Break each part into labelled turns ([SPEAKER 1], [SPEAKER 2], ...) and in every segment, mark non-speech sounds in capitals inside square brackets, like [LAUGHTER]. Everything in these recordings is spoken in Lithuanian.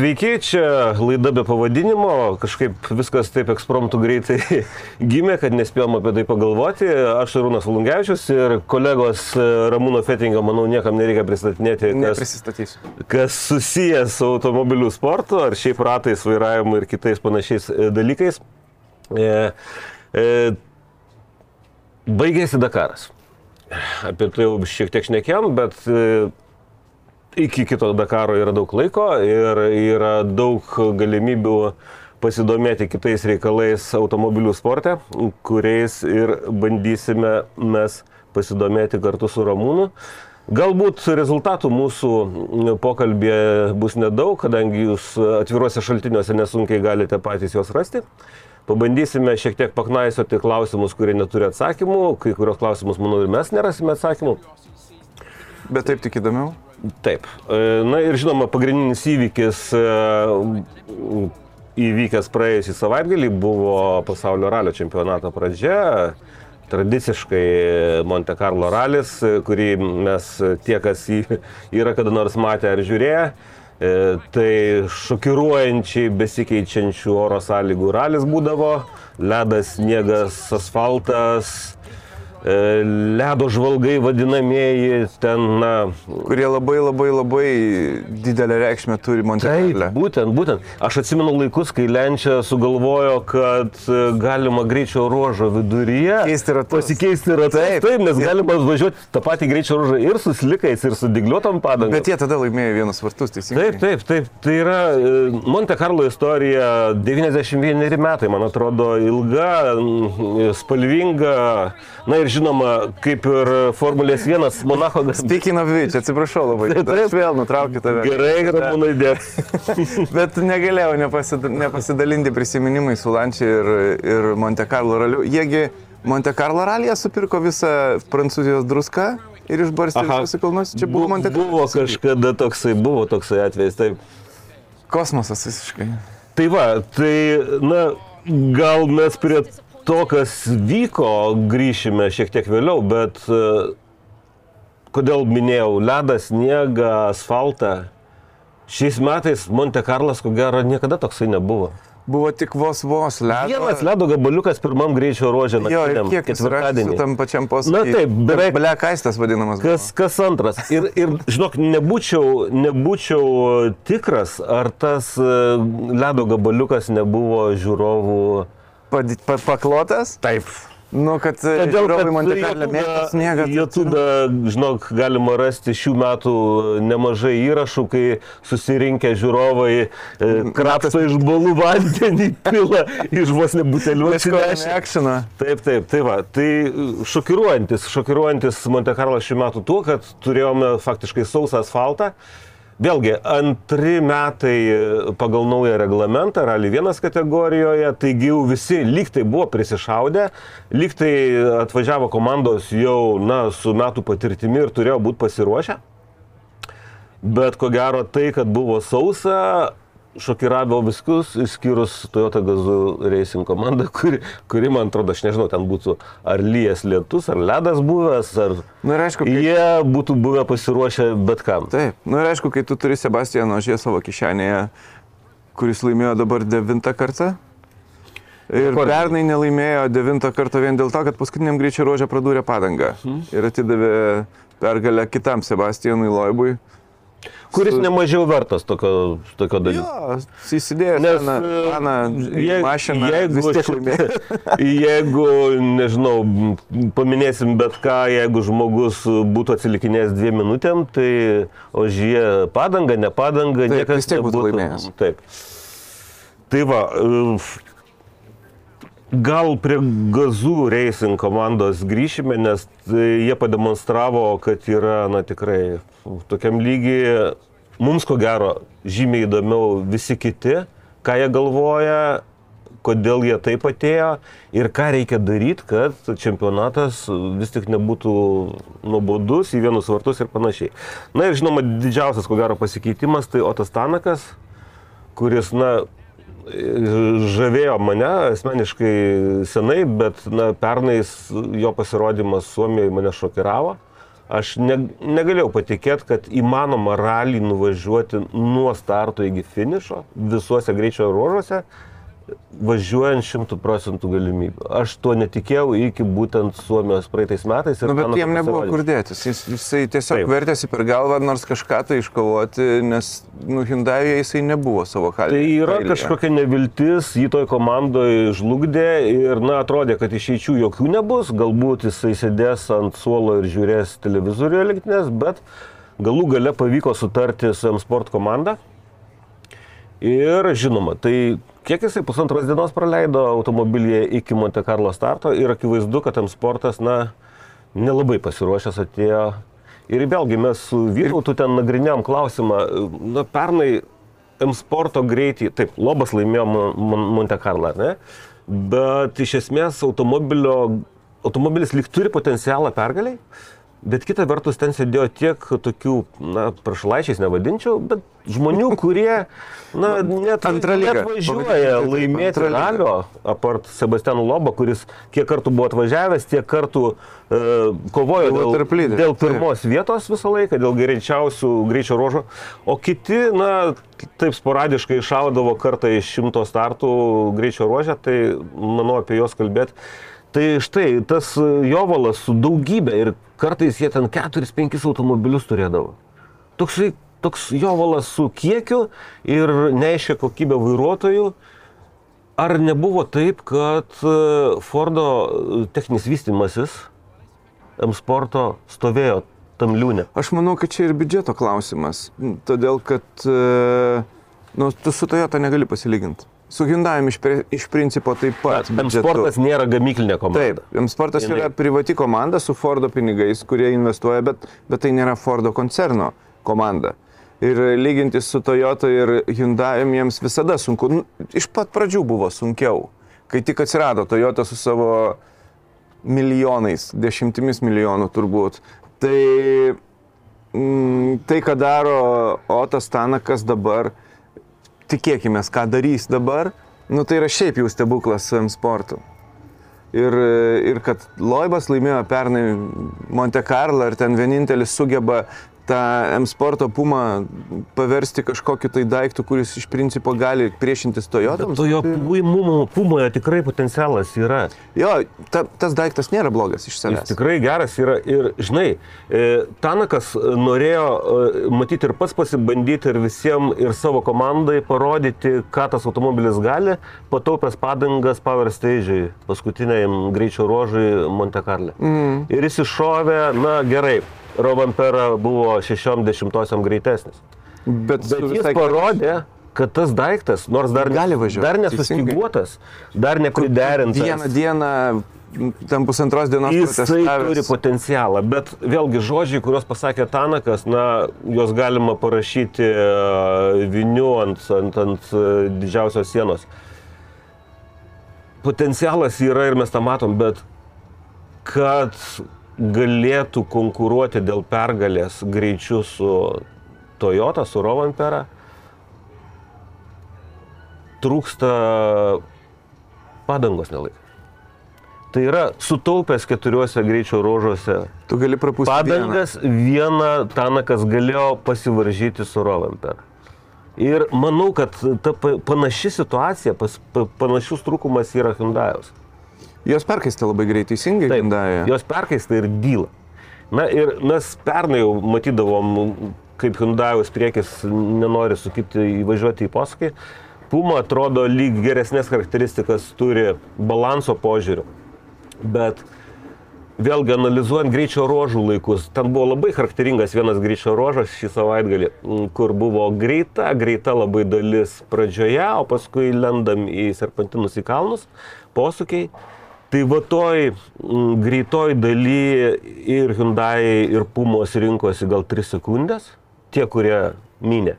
[SPEAKER 1] Sveiki, čia laida be pavadinimo, kažkaip viskas taip ekspromptų greitai [LAUGHS] gimė, kad nespėjom apie tai pagalvoti. Aš Rūnas Valungevičius ir kolegos Ramūno Fetingo, manau, niekam nereikia pristatinėti,
[SPEAKER 2] kas,
[SPEAKER 1] kas susijęs su automobilių sportu ar šiaip ratais, vairavimu ir kitais panašiais e, dalykais. E, e, baigėsi Dakaras. Apie tai jau šiek tiek šnekėjom, bet e, iki kito Dakaro yra daug laiko ir yra daug galimybių pasidomėti kitais reikalais automobilių sporte, kuriais ir bandysime mes pasidomėti kartu su Ramūnu. Galbūt rezultatų mūsų pokalbėje bus nedaug, kadangi jūs atviruose šaltiniuose nesunkiai galite patys juos rasti. Pabandysime šiek tiek paknaisoti klausimus, kurie neturi atsakymų, kai kurios klausimus, manau, ir mes nerasime atsakymų.
[SPEAKER 2] Bet taip tik įdomiau.
[SPEAKER 1] Taip. E, na ir žinoma, pagrindinis įvykis e, įvykęs praėjusį savaitgalį buvo pasaulio ralio čempionato pradžia. Tradiciškai Monte Carlo ralis, kurį mes tie, kas jį yra kada nors matę ar žiūrėję, e, tai šokiruojančiai besikeičiančių oro sąlygų ralis būdavo. Ledas, sniegas, asfaltas, ledo žvalgai vadinamieji, ten, na.
[SPEAKER 2] Kurie labai labai labai didelę reikšmę turi Montekarle.
[SPEAKER 1] Taip, būtent, būtent. Aš atsimenu laikus, kai Lenčia sugalvojo, kad e, galima greičio ruožo viduryje
[SPEAKER 2] ratus.
[SPEAKER 1] pasikeisti ratus. Taip, taip, nes galima važiuoti tą patį greičio ruožą ir su slikais, ir su digliuotom padangom.
[SPEAKER 2] Bet jie tada laimėjo vienus vartus, teisingai.
[SPEAKER 1] Taip, taip, taip. Tai yra e, Monte Carlo istorija 91 metai, man atrodo, ilga, spalvinga. Na ir žinoma, kaip ir Formulės 1 Monaco.
[SPEAKER 2] Speaking of which, atsiprašau labai. Taip, taip. Aš vėl nutraukiu tave.
[SPEAKER 1] Gerai, Ramūnai, dėk. [LAUGHS]
[SPEAKER 2] Bet negalėjau nepasid, nepasidalinti prisiminimai su Lančiai ir, ir Monte Carlo raliu. Jiegi Monte Carlo ralyje supirko visą Prancūzijos druską ir išbarstė visus kalnus. Čia buvo Monte
[SPEAKER 1] Carlo. Buvo kažkada toksai, buvo toksai atvejis, taip.
[SPEAKER 2] Kosmosas visiškai.
[SPEAKER 1] Tai va, tai, na, gal mes prie to, kas vyko, grįšime šiek tiek vėliau, bet e, kodėl minėjau ledą, sniegą, asfaltą. Šiais metais Monte Carlas, ko gero, niekada toksai nebuvo.
[SPEAKER 2] Buvo tik vos vos ledo.
[SPEAKER 1] Vienas ledo gabaliukas pirmam greičio ruožė.
[SPEAKER 2] Jo, ir kiek ketvirtadienį. Tam pačiam posūkiui.
[SPEAKER 1] Na taip, beveik.
[SPEAKER 2] Blekaistas vadinamas.
[SPEAKER 1] Kas, kas antras. Ir, ir žinok, nebūčiau, nebūčiau tikras, ar tas e, ledo gabaliukas nebuvo žiūrovų
[SPEAKER 2] paklotas?
[SPEAKER 1] Taip.
[SPEAKER 2] Nu, kad Todėl, kad Monte Carlo mėgsta sniegą.
[SPEAKER 1] YouTube, žinok, galima rasti šių metų nemažai įrašų, kai susirinkę žiūrovai e, krapsto iš balų vandenį, [LAUGHS] pila iš vos nebutelių. Taip, taip, tai va. Tai šokiruojantis, šokiruojantis Monte Carlo šių metų tuo, kad turėjome faktiškai sausą asfaltą. Vėlgi, antri metai pagal naują reglamentą, rally 1 kategorijoje, taigi jau visi lygtai buvo prisišaudę, lygtai atvažiavo komandos jau, na, su metų patirtimi ir turėjo būti pasiruošę. Bet ko gero tai, kad buvo sausa, šokiravo viskus, išskyrus Toyota Gazoo Racing komandą, kuri, kuri, man atrodo, aš nežinau, ten būtų ar lyjas lietus, ar ledas buvęs, ar...
[SPEAKER 2] Na ir aišku,
[SPEAKER 1] kai... jie būtų buvę pasiruošę bet kam.
[SPEAKER 2] Taip, na ir aišku, kai tu turi Sebastiano Žė savo kišenėje, kuris laimėjo dabar devintą kartą. Ir Rekordinį. pernai nelaimėjo devintą kartą vien dėl to, kad paskutiniam greičio ruožę pradūrė padangą. Hmm. Ir atidavė pergalę kitam Sebastianui Loibui.
[SPEAKER 1] Kuris su... nemažiau vertas tokio, tokio dalyko.
[SPEAKER 2] Jo, įsidėjęs na, na, je, mašiną, jeigu, [LAUGHS]
[SPEAKER 1] jeigu, nežinau, paminėsim bet ką, jeigu žmogus būtų atsilikinėjęs dviem minutėm, tai jie padanga, ne padanga,
[SPEAKER 2] Taip, niekas vis tiek būtų laimėjęs.
[SPEAKER 1] Taip. Tai va, Gal prie Gazų Racing komandos grįšime, nes jie pademonstravo, kad yra, na tikrai, tokiam lygiai, mums ko gero, žymiai įdomiau visi kiti, ką jie galvoja, kodėl jie taip atėjo ir ką reikia daryti, kad čempionatas vis tik nebūtų nuobodus į vienus vartus ir panašiai. Na ir žinoma, didžiausias ko gero pasikeitimas tai Otas Tanakas, kuris, na, žavėjo mane asmeniškai senai, bet na, pernais jo pasirodymas Suomijoje mane šokiravo. Aš ne, negalėjau patikėti, kad įmanoma ralį nuvažiuoti nuo starto iki finišo visuose greičio ruožuose važiuojant šimtų procentų galimybių. Aš tuo netikėjau iki būtent Suomijos praeitais metais.
[SPEAKER 2] Nu, bet jiem nebuvo kur dėtis. Jis, jisai tiesiog Taip. vertėsi per galvą nors kažką tai iškovoti, nes nu, Hyundai jisai nebuvo savo kalbą.
[SPEAKER 1] Tai yra kailėje. kažkokia neviltis, jį toj komandoje žlugdė ir, na, atrodė, kad išeičių jokių nebus. Galbūt jisai sėdės ant suolo ir žiūrės televizorių elektrinės, bet galų gale pavyko sutarti su M Sport komanda. Ir žinoma, tai Kiek jisai pusantros dienos praleido automobilyje iki Monte Carlo starto ir akivaizdu, kad tam sportas, na, nelabai pasiruošęs atėjo. Ir vėlgi mes su Vytautu ten nagrinėjom klausimą, na, pernai M sporto greitį, taip, Lobas laimėjo Monte Carlo, ne? Bet iš esmės automobilis lyg turi potencialą pergaliai, Bet kita vertus, ten sėdėjo tiek tokių, na, prašalaičiais nevadinčiau, bet žmonių, kurie, na, [LAUGHS] net, net važiuoja laimėti ralio, apart Sebastiano Lobo, kuris kiek kartų buvo atvažiavęs, tiek kartų e, kovojo dėl, dėl pirmos vietos visą laiką, dėl greičiausių greičio rožo, o kiti, na, taip sporadiškai išaudavo kartą iš šimto startų greičio rožę, tai manau apie juos kalbėti. Tai štai tas Jovalas su daugybė ir kartais jie ten 4-5 automobilius turėdavo. Toksai, toks jovalas su kiekiu ir neaiškia kokybė vairuotojų. Ar nebuvo taip, kad e, Fordo e, techninis vystimasis M sporto stovėjo tam liūne?
[SPEAKER 2] Aš manau, kad čia ir biudžeto klausimas. Todėl, kad e, nu, tu su Toyota negali pasilyginti. Su Hyundai iš, iš principo taip pat.
[SPEAKER 1] M Sportas nėra gamyklinė komanda.
[SPEAKER 2] Taip, M Sportas Jinai... yra privati komanda su Fordo pinigais, kurie investuoja, bet, bet tai nėra Fordo koncerno komanda. Ir lyginti su Toyota ir Hyundai jiems visada sunku. Nu, iš pat pradžių buvo sunkiau. Kai tik atsirado Toyota su savo milijonais, dešimtimis milijonų turbūt. Tai mm, tai, ką daro Otas Tanakas dabar, tikėkime, ką darys dabar, nu tai yra šiaip jau stebuklas su M sportu. Ir, ir kad Loibas laimėjo pernai Monte Carlo ir ten vienintelis sugeba tą M sporto pumą paversti kažkokiu tai daiktu, kuris iš principo gali priešintis Toyotams.
[SPEAKER 1] To jo pumoje tikrai potencialas yra.
[SPEAKER 2] Jo, ta, tas daiktas nėra blogas iš savęs.
[SPEAKER 1] Jis tikrai geras yra ir, žinai, e, Tanakas norėjo e, matyti ir pats pasibandyti ir visiems ir savo komandai parodyti, ką tas automobilis gali, pataupęs padangas Power Stage'ai, paskutiniam greičio ruožui Monte Carlo. Mm. Ir jis iššovė, na gerai, Rovampera buvo 60 greitesnis. Bet, Bet jis parodė, kad tas daiktas, nors dar,
[SPEAKER 2] gali važiuoti,
[SPEAKER 1] dar nesustyguotas, dar nepriderintas.
[SPEAKER 2] Vieną dieną ten pusantros dienos
[SPEAKER 1] jisai turi potencialą, bet vėlgi žodžiai, kuriuos pasakė Tanakas, na, juos galima parašyti e, viniu ant, ant, ant e, didžiausios sienos. Potencialas yra ir mes tą matom, bet kad galėtų konkuruoti dėl pergalės greičiu su Toyota, su Rovanpera, trūksta padangos nelaik. Tai yra sutaupęs keturiuose greičio ruožuose.
[SPEAKER 2] Tu gali prapūsti.
[SPEAKER 1] Padangas vieną, vieną Tanakas galėjo pasivaržyti su Rovanpera. Ir manau, kad ta panaši situacija, pas, panašus trūkumas yra Hyundai'aus.
[SPEAKER 2] Jos perkaista labai greitai, teisingai. Taip, Hyundai.
[SPEAKER 1] jos perkaista ir dyla. Na ir mes pernai jau matydavom, kaip Hyundai'us priekis nenori sukipti įvažiuoti į posūkį. Puma atrodo lyg geresnės charakteristikas turi balanso požiūriu. Bet vėlgi analizuojant greičio ruožų laikus, ten buvo labai charakteringas vienas greičio ruožas šį savaitgalį, kur buvo greita, greita labai dalis pradžioje, o paskui lendam į serpantinus į kalnus, posūkiai. Tai va toj m, greitoj daly ir Hyundai, ir Pumos rinkosi gal 3 sekundės, tie, kurie minė.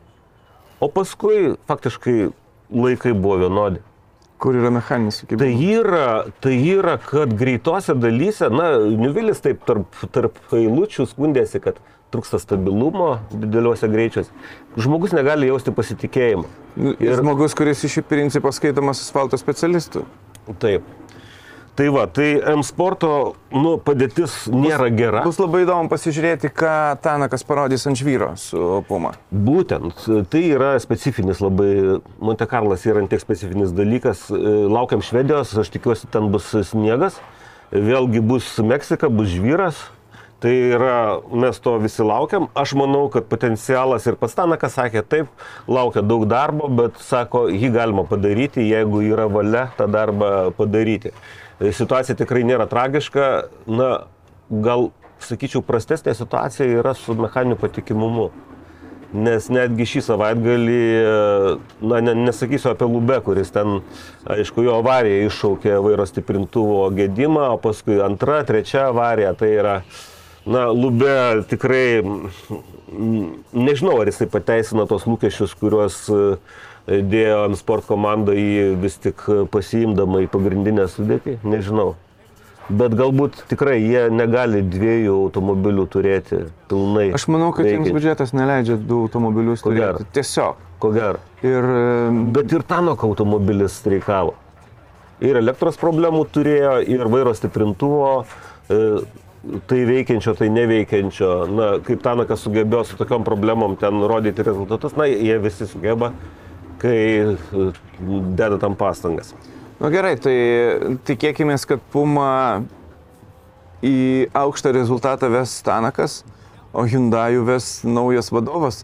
[SPEAKER 1] O paskui faktiškai laikai buvo vienodi.
[SPEAKER 2] Kur yra mechaninis sukibimas?
[SPEAKER 1] Tai yra, tai yra, kad greitose dalyse, na, Niuvilis taip tarp, tarp eilučių skundėsi, kad trūksta stabilumo dideliuose greičiuose. Žmogus negali jausti pasitikėjimo.
[SPEAKER 2] Ir žmogus, kuris iš principo skaitomas asfalto specialistų.
[SPEAKER 1] Taip. Tai va, tai M sporto nu, padėtis nėra gera.
[SPEAKER 2] Bus labai įdomu pasižiūrėti, ką Tanakas parodys ant žvyro su Puma.
[SPEAKER 1] Būtent, tai yra specifinis labai, Monte Carlas yra tiek specifinis dalykas. Laukiam Švedijos, aš tikiuosi, ten bus sniegas. Vėlgi bus Meksika, bus žvyras. Tai yra, mes to visi laukiam. Aš manau, kad potencialas ir pats Tanakas sakė, taip, laukia daug darbo, bet sako, jį galima padaryti, jeigu yra valia tą darbą padaryti. Situacija tikrai nėra tragiška. Na, gal, sakyčiau, prastesnė situacija yra su mechaniniu patikimumu. Nes netgi šį savaitgalį, na, ne, nesakysiu apie Lubę, kuris ten, aišku, jo avarija iššaukė vairo stiprintuvo gedimą, o paskui antra, trečia avarija. Tai yra, na, Lubė tikrai, nežinau, ar jisai pateisina tos lūkesčius, kuriuos dėjo ant sport komanda jį vis tik pasiimdama į pagrindinę sudėtį, nežinau. Bet galbūt tikrai jie negali dviejų automobilių turėti pilnai.
[SPEAKER 2] Aš manau, kad jiems biudžetas neleidžia du automobilius
[SPEAKER 1] Ko
[SPEAKER 2] turėti.
[SPEAKER 1] gero.
[SPEAKER 2] Tiesiog.
[SPEAKER 1] Ko gero.
[SPEAKER 2] Ir
[SPEAKER 1] Bet ir Tanoko automobilis streikavo. Ir elektros problemų turėjo, ir vairo stiprintuvo, e, tai veikiančio, tai neveikiančio. Na, kaip Tanakas sugebėjo su tokiom problemom ten rodyti rezultatus, na, jie visi sugeba, kai e, deda tam pastangas.
[SPEAKER 2] Na nu, gerai, tai tikėkime, kad Puma į aukštą rezultatą ves Tanakas, o Hyundai ves naujas vadovas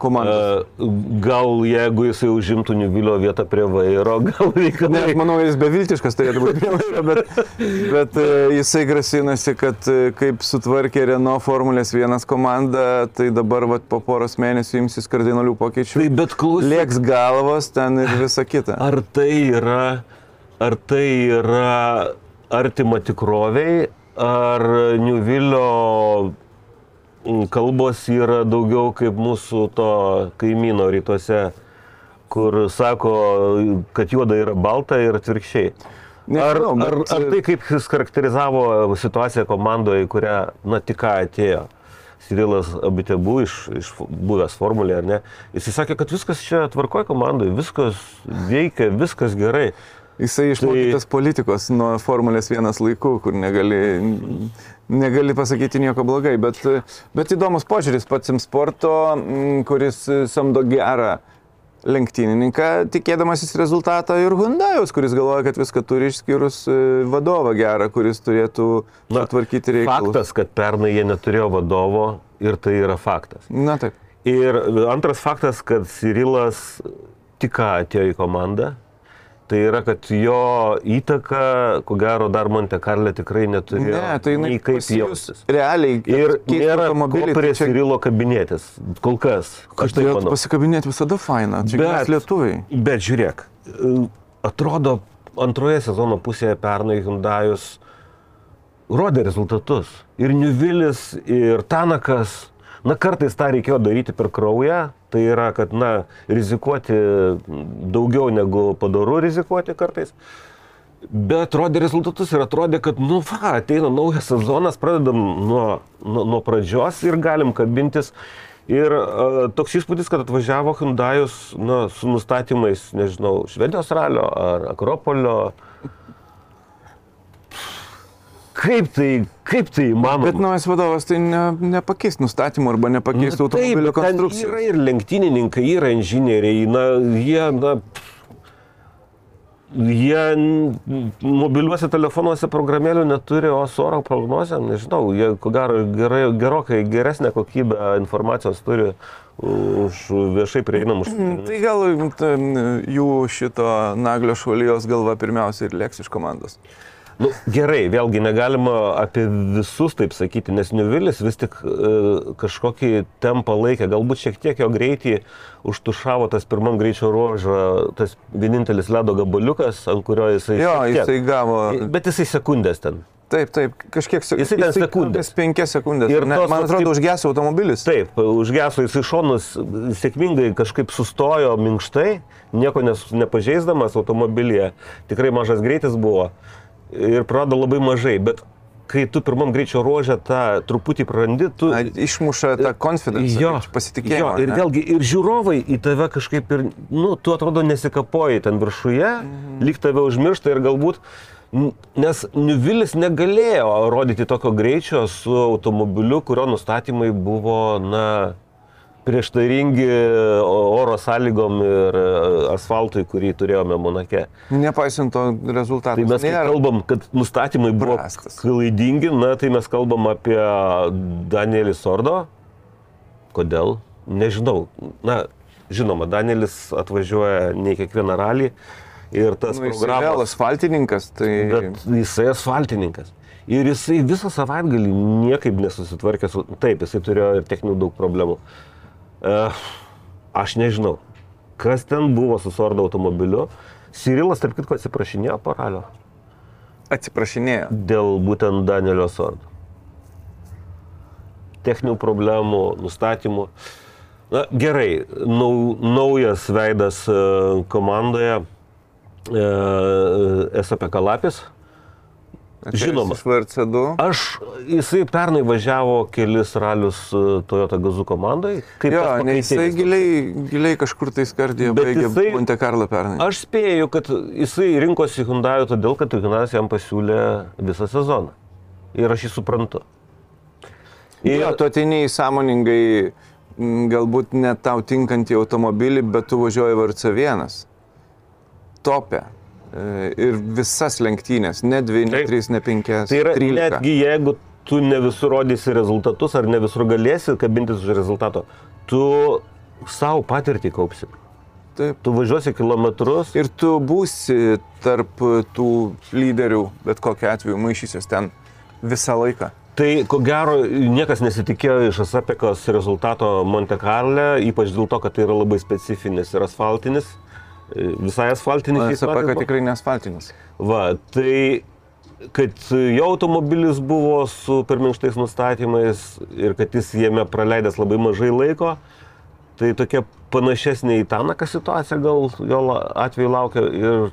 [SPEAKER 2] komandos.
[SPEAKER 1] E, Gal jeigu jisai užimtų Nivilio vietą prie vairo, [LAUGHS] gal
[SPEAKER 2] Ne,
[SPEAKER 1] reikalai.
[SPEAKER 2] aš manau, jis beviltiškas turėtų būti prie vairo, bet, bet e, jisai grasinasi, kad e, kaip sutvarkė Renault Formulės 1 komanda, tai dabar vat, po poros mėnesių imsis kardinalių pokyčių.
[SPEAKER 1] Tai bet klausyk.
[SPEAKER 2] Lieks galvos ten ir visa kita.
[SPEAKER 1] Ar tai yra, ar tai yra artima tikroviai, ar Niuvilio mm, kalbos yra daugiau kaip mūsų to kaimyno rytuose, kur sako, kad juoda yra balta ir atvirkščiai. Ar,
[SPEAKER 2] Nežinau,
[SPEAKER 1] ar,
[SPEAKER 2] bet-
[SPEAKER 1] ar tai kaip jis charakterizavo situaciją komandoje, kurią, na, tik ką atėjo? Sirilas Abitebų iš, iš buvęs formulė, ar ne? Jis sakė, kad viskas čia tvarkoja komandoje, viskas veikia, viskas gerai.
[SPEAKER 2] Jisai išmokytas
[SPEAKER 1] Tai-
[SPEAKER 2] politikos nuo Formulės 1 laikų, kur negali, negali pasakyti nieko blogai, bet, bet įdomus požiūris pats im sporto, mm, kuris samdo gerą lenktynininką, tikėdamasis rezultato ir Hyundai'us, kuris galvoja, kad viską turi išskyrus e, vadovą gerą, kuris turėtų
[SPEAKER 1] Na,
[SPEAKER 2] sutvarkyti reikalus.
[SPEAKER 1] Faktas, kad pernai jie neturėjo vadovo ir tai yra faktas.
[SPEAKER 2] Na taip.
[SPEAKER 1] Ir antras faktas, kad Sirilas tik atėjo į komandą. Tai yra, kad jo įtaka, ko gero, dar Monte Carlo tikrai neturėjo.
[SPEAKER 2] Ne, tai jinai
[SPEAKER 1] kaip jaustis.
[SPEAKER 2] Realiai.
[SPEAKER 1] Ir nėra
[SPEAKER 2] automobilį,
[SPEAKER 1] prie
[SPEAKER 2] tai čia-
[SPEAKER 1] Sirilo kabinėtis. Kol kas. Tai manau.
[SPEAKER 2] pasikabinėti visada faina, čia mes lietuviai.
[SPEAKER 1] Bet žiūrėk, e, atrodo, antroje sezono pusėje pernai Hyundai'us rodė rezultatus. Ir Niuvilis, ir Tanakas. Na, kartais tą reikėjo daryti per kraują. Tai yra, kad, na, rizikuoti daugiau negu padaru rizikuoti kartais. Bet rodė rezultatus ir atrodė, kad, nu, va, ateina naujas sezonas, pradedam nuo, nuo, nuo pradžios ir galim kabintis. Ir uh, toks įspūdis, kad atvažiavo Hyundai'us na, su nustatymais, nežinau, Švedijos ralio ar Akropolio. Kaip tai, kaip tai įmanoma?
[SPEAKER 2] Bet naujas vadovas tai ne, nepakeis nustatymų arba nepakeis
[SPEAKER 1] Na
[SPEAKER 2] automobilio konstrukcijos.
[SPEAKER 1] Yra ir lenktynininkai, yra inžinieriai, na, jie, na, jie mobiliuose telefonuose programėlių neturi, o su oro prognozėm, nežinau, jie ko gero gerai, gerokai geresnę kokybę informacijos turi už viešai prieinamus.
[SPEAKER 2] Tai gal jų šito naglio švalijos galva pirmiausia ir lėks iš komandos.
[SPEAKER 1] Nu, gerai, vėlgi negalima apie visus taip sakyti, nes Niuvilis vis tik e, kažkokį tempą laikė, galbūt šiek tiek jo greitį užtušavo tas pirmam greičio ruožą, tas vienintelis ledo gabaliukas, ant kurio jisai...
[SPEAKER 2] Jo,
[SPEAKER 1] tiek-
[SPEAKER 2] jisai gavo.
[SPEAKER 1] Bet jisai sekundės ten.
[SPEAKER 2] Taip, taip, kažkiek sekundės.
[SPEAKER 1] Jisai ten sekundės.
[SPEAKER 2] Penkias sekundės.
[SPEAKER 1] Ir tos
[SPEAKER 2] man atrodo,
[SPEAKER 1] kaip-
[SPEAKER 2] užgeso automobilis.
[SPEAKER 1] Taip, užgeso jisai šonus sėkmingai kažkaip sustojo minkštai, nieko nes, nepažeisdamas automobilyje, tikrai mažas greitis buvo ir prarado labai mažai, bet kai tu pirmam greičio ruožę tą truputį prarandi, tu...
[SPEAKER 2] Na, Išmuša tą confidence,
[SPEAKER 1] Jo,
[SPEAKER 2] pasitikėjimą.
[SPEAKER 1] jo, ir
[SPEAKER 2] ne?
[SPEAKER 1] vėlgi, ir žiūrovai į tave kažkaip ir, nu, tu atrodo nesikapoji ten viršuje,
[SPEAKER 2] Mhm.
[SPEAKER 1] lyg tave užmiršta ir galbūt Nes Niuvilis negalėjo rodyti tokio greičio su automobiliu, kurio nustatymai buvo, na, prieštaringi oro sąlygom ir e, asfaltui, kurį turėjome Monake.
[SPEAKER 2] Nepaisant to rezultato.
[SPEAKER 1] Tai mes kai kalbam, kad nustatymai buvo
[SPEAKER 2] prastas.
[SPEAKER 1] klaidingi, na tai mes kalbam apie Danielį Sordo. Kodėl? Nežinau. Na, žinoma, Danielis atvažiuoja ne kiekvieną ralį ir tas
[SPEAKER 2] nu, jis
[SPEAKER 1] programas.
[SPEAKER 2] vėl asfaltininkas, tai...
[SPEAKER 1] Bet jisai asfaltininkas. Ir jisai visą savaitgalį niekaip nesusitvarkė su... Taip, jisai turėjo ir techninių daug problemų. Uh, aš nežinau, kas ten buvo su Sordo automobiliu. Sirilas, tarp kitko, atsiprašinėjo paralio
[SPEAKER 2] Atsiprašinėjo.
[SPEAKER 1] dėl būtent Danielio Sordo. Techninių problemų, nustatymų. Na, gerai, nau, naujas veidas e, komandoje e, SAP Kalapis. Žinoma.
[SPEAKER 2] Iš VRC2.
[SPEAKER 1] Aš, jisai pernai važiavo kelis ralius e, Toyota Gazoo komandai. Kaip
[SPEAKER 2] Jo, ne, jisai giliai, giliai kažkur tai skardė,
[SPEAKER 1] Bet
[SPEAKER 2] baigė Monte Carlo pernai.
[SPEAKER 1] Aš spėju, kad jisai rinkosi Hyundai todėl, kad Hyundai jam pasiūlė visą sezoną. Ir aš jį suprantu.
[SPEAKER 2] Ir jo, tu atėjai sąmoningai, galbūt net tau tinkantį automobilį, bet tu važiuoji VRC1. Topė. E, Ir visas lenktynės, ne dvi, ne
[SPEAKER 1] Taip.
[SPEAKER 2] trys, ne penkias.
[SPEAKER 1] Tai yra
[SPEAKER 2] 13.
[SPEAKER 1] netgi jeigu tu ne visur rodysi rezultatus ar ne visur galėsi kabintis už rezultato, tu savo patirtį kaupsi.
[SPEAKER 2] Taip.
[SPEAKER 1] Tu važiuosi kilometrus.
[SPEAKER 2] Ir tu būsi tarp tų lyderių, bet kokiu atveju maišysies ten visą laiką.
[SPEAKER 1] Tai ko gero niekas nesitikėjo iš Asapekos rezultato Monte Carle, ypač dėl to, kad tai yra labai specifinis ir asfaltinis. E, Visai asfaltinis.
[SPEAKER 2] SAP,
[SPEAKER 1] metais
[SPEAKER 2] kad tikrai nesfaltinis.
[SPEAKER 1] Va, tai kad jo automobilis buvo su per minkštais nustatymais ir kad jis jame praleidęs labai mažai laiko, tai tokia panašesnė į Tanaką situacija gal jo atveju laukia ir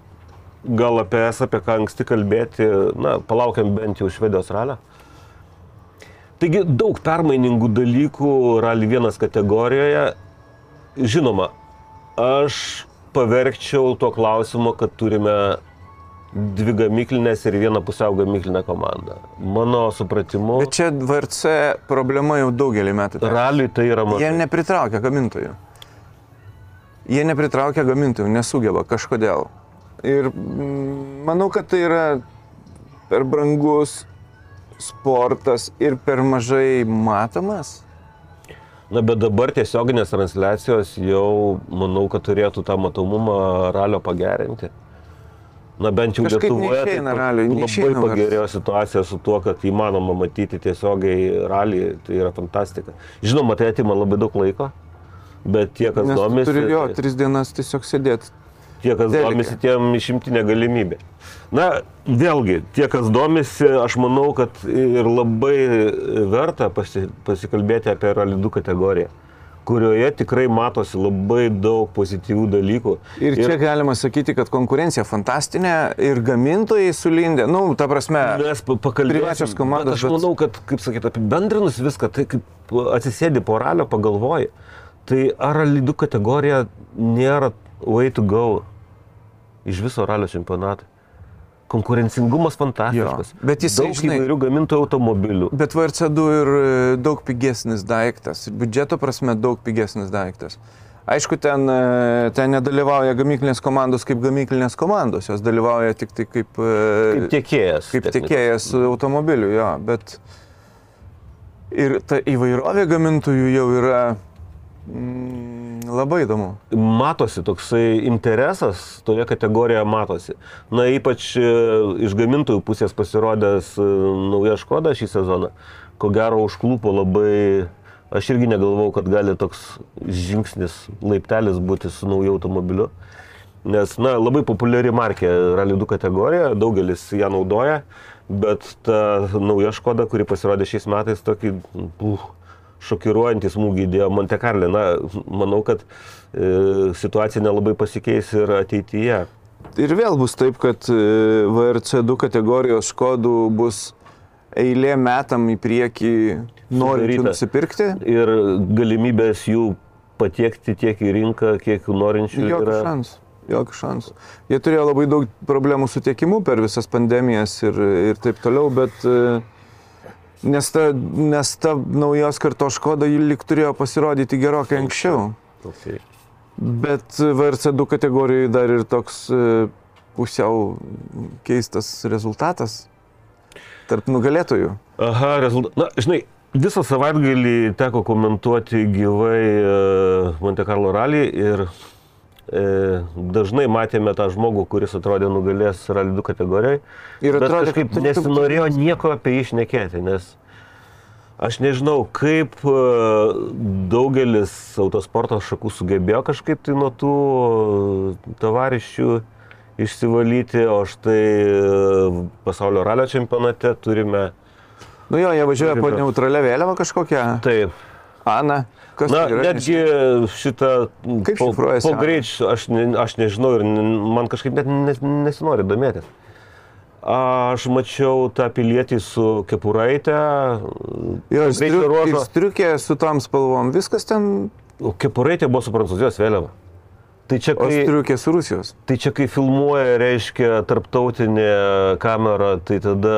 [SPEAKER 1] gal apie es, apie ką anksti kalbėti, na, palaukiam bent jau švedijos ralę. Taigi daug permainingų dalykų Rally 1 kategorijoje. Žinoma, aš paverkčiau tuo klausimu, kad turime dvi gamyklinės ir vieną pusiau gamyklinę komandą. Mano supratimu,
[SPEAKER 2] Bet čia VRC problema jau daugelį metų.
[SPEAKER 1] raliui tai yra
[SPEAKER 2] Jie
[SPEAKER 1] mažai.
[SPEAKER 2] nepritraukia gamintojų. Jie nepritraukia gamintojų, nesugeba kažkodėl. Ir mm, manau, kad tai yra per brangus sportas ir per mažai matomas.
[SPEAKER 1] Na, bet dabar tiesioginės transliacijos jau, manau, kad turėtų tą matomumą ralio pagerinti. Na, bent jau
[SPEAKER 2] Kažkaip
[SPEAKER 1] Lietuvoje tai
[SPEAKER 2] neišeina
[SPEAKER 1] to-
[SPEAKER 2] raliui,
[SPEAKER 1] labai pagerėjo situacija su tuo, kad įmanoma matyti tiesiogiai ralį, tai yra fantastika. Žinoma, tai atima labai daug laiko, bet tie, kas domisi,
[SPEAKER 2] turi jo
[SPEAKER 1] tai-
[SPEAKER 2] tris dienas tiesiog sėdėti.
[SPEAKER 1] tie, kas
[SPEAKER 2] Telike.
[SPEAKER 1] domisi, tiem išimtinė galimybė. Na, vėlgi, tie, kas domisi, aš manau, kad ir labai verta pasi, pasikalbėti apie Rally2 kategoriją, kurioje tikrai matosi labai daug pozityvių dalykų.
[SPEAKER 2] Ir čia galima sakyti, kad konkurencija fantastinė ir gamintojai sulindė. Nu, ta prasme,
[SPEAKER 1] Mes pa- pakalbėsim.
[SPEAKER 2] Privačios komandos,
[SPEAKER 1] Aš
[SPEAKER 2] bet-
[SPEAKER 1] manau, kad, kaip sakyt, apibendrinus viską, tai kaip atsisėdi po ralio, pagalvoji, tai ar Rally2 kategorija nėra way to go iš viso ralio čempionato. Konkurencingumas fantastiškas.
[SPEAKER 2] Jo, bet jisai,
[SPEAKER 1] daug
[SPEAKER 2] žinai-
[SPEAKER 1] įvairių gamintojų automobilių.
[SPEAKER 2] Bet VRC2 ir e, daug pigesnis daiktas, ir biudžeto prasme daug pigesnis daiktas. Aišku, ten, e, ten nedalyvauja gamyklinės komandos kaip gamyklinės komandos, jos dalyvauja tik tai kaip, e,
[SPEAKER 1] Kaip tiekėjas.
[SPEAKER 2] kaip
[SPEAKER 1] techniškai.
[SPEAKER 2] tiekėjas automobilių, jo, bet ir ta įvairovė gamintojų jau yra labai įdomu.
[SPEAKER 1] matosi toksai interesas, toje kategorijoje matosi. Na, ypač e, iš gamintojų pusės pasirodęs e, nauja Škoda šį sezoną, ko gero užklupo labai, aš irgi negalvau, kad gali toks žingsnis, laiptelis būti su nauju automobiliu. Nes, na, labai populiari markė Rally 2 kategorija, daugelis ją naudoja, bet ta nauja Škoda, kuri pasirodė šiais metais, tokį puh, šokiruojantį smūgį įdėjo Monte Carlo. Na, manau, kad e, situacija nelabai pasikeis ir ateityje.
[SPEAKER 2] Ir vėl bus taip, kad e, VRC2 kategorijos škodų bus eilė metam į priekį norinčių nusipirkti.
[SPEAKER 1] Ir galimybės jų patiekti tiek į rinką, kiek norinčių
[SPEAKER 2] Jokių
[SPEAKER 1] yra.
[SPEAKER 2] šansų. Jokių šansų. Jie turėjo labai daug problemų su tiekimu per visas pandemijas ir, ir taip toliau, bet e, nes ta, nes ta naujos kartos škoda lik turėjo pasirodyti gerokai anksčiau.
[SPEAKER 1] Okay.
[SPEAKER 2] Bet VRC2 kategorijoje dar ir toks e, pusiau keistas rezultatas tarp nugalėtojų.
[SPEAKER 1] Aha, rezultatas. Na, žinai, visą savaitgalį teko komentuoti gyvai e, Monte Carlo rally ir dažnai matėme tą žmogų, kuris atrodė nugalės rally 2 kategorijoje.
[SPEAKER 2] Ir atrodė, kad-
[SPEAKER 1] nesinorėjo nieko apie jį išnekėti, nes aš nežinau, kaip e, daugelis autosporto šakų sugebėjo kažkaip tai nuo tų e, tavarišių išsivalyti, o štai e, pasaulio ralio čempionate turime
[SPEAKER 2] Nu jo, jie važiuoja po neutralią vėliavą kažkokią.
[SPEAKER 1] taip.
[SPEAKER 2] Ana, kas
[SPEAKER 1] Na,
[SPEAKER 2] tai yra?
[SPEAKER 1] netgi šitą
[SPEAKER 2] Kaip
[SPEAKER 1] po,
[SPEAKER 2] šifruojasi
[SPEAKER 1] po greičiu, aš, ne, aš nežinau ir man kažkaip net nes, nesinori domėtis. Aš mačiau tą pilietį su kepuraitė,
[SPEAKER 2] Ir
[SPEAKER 1] ruožo.
[SPEAKER 2] striukė su tom spalvom, viskas ten,
[SPEAKER 1] Kepuraitė buvo su prancūzijos vėliava. Tai čia,
[SPEAKER 2] o
[SPEAKER 1] kai,
[SPEAKER 2] striukė su Rusijos.
[SPEAKER 1] tai čia kai filmuoja, reiškia, tarptautinė kamera, tai tada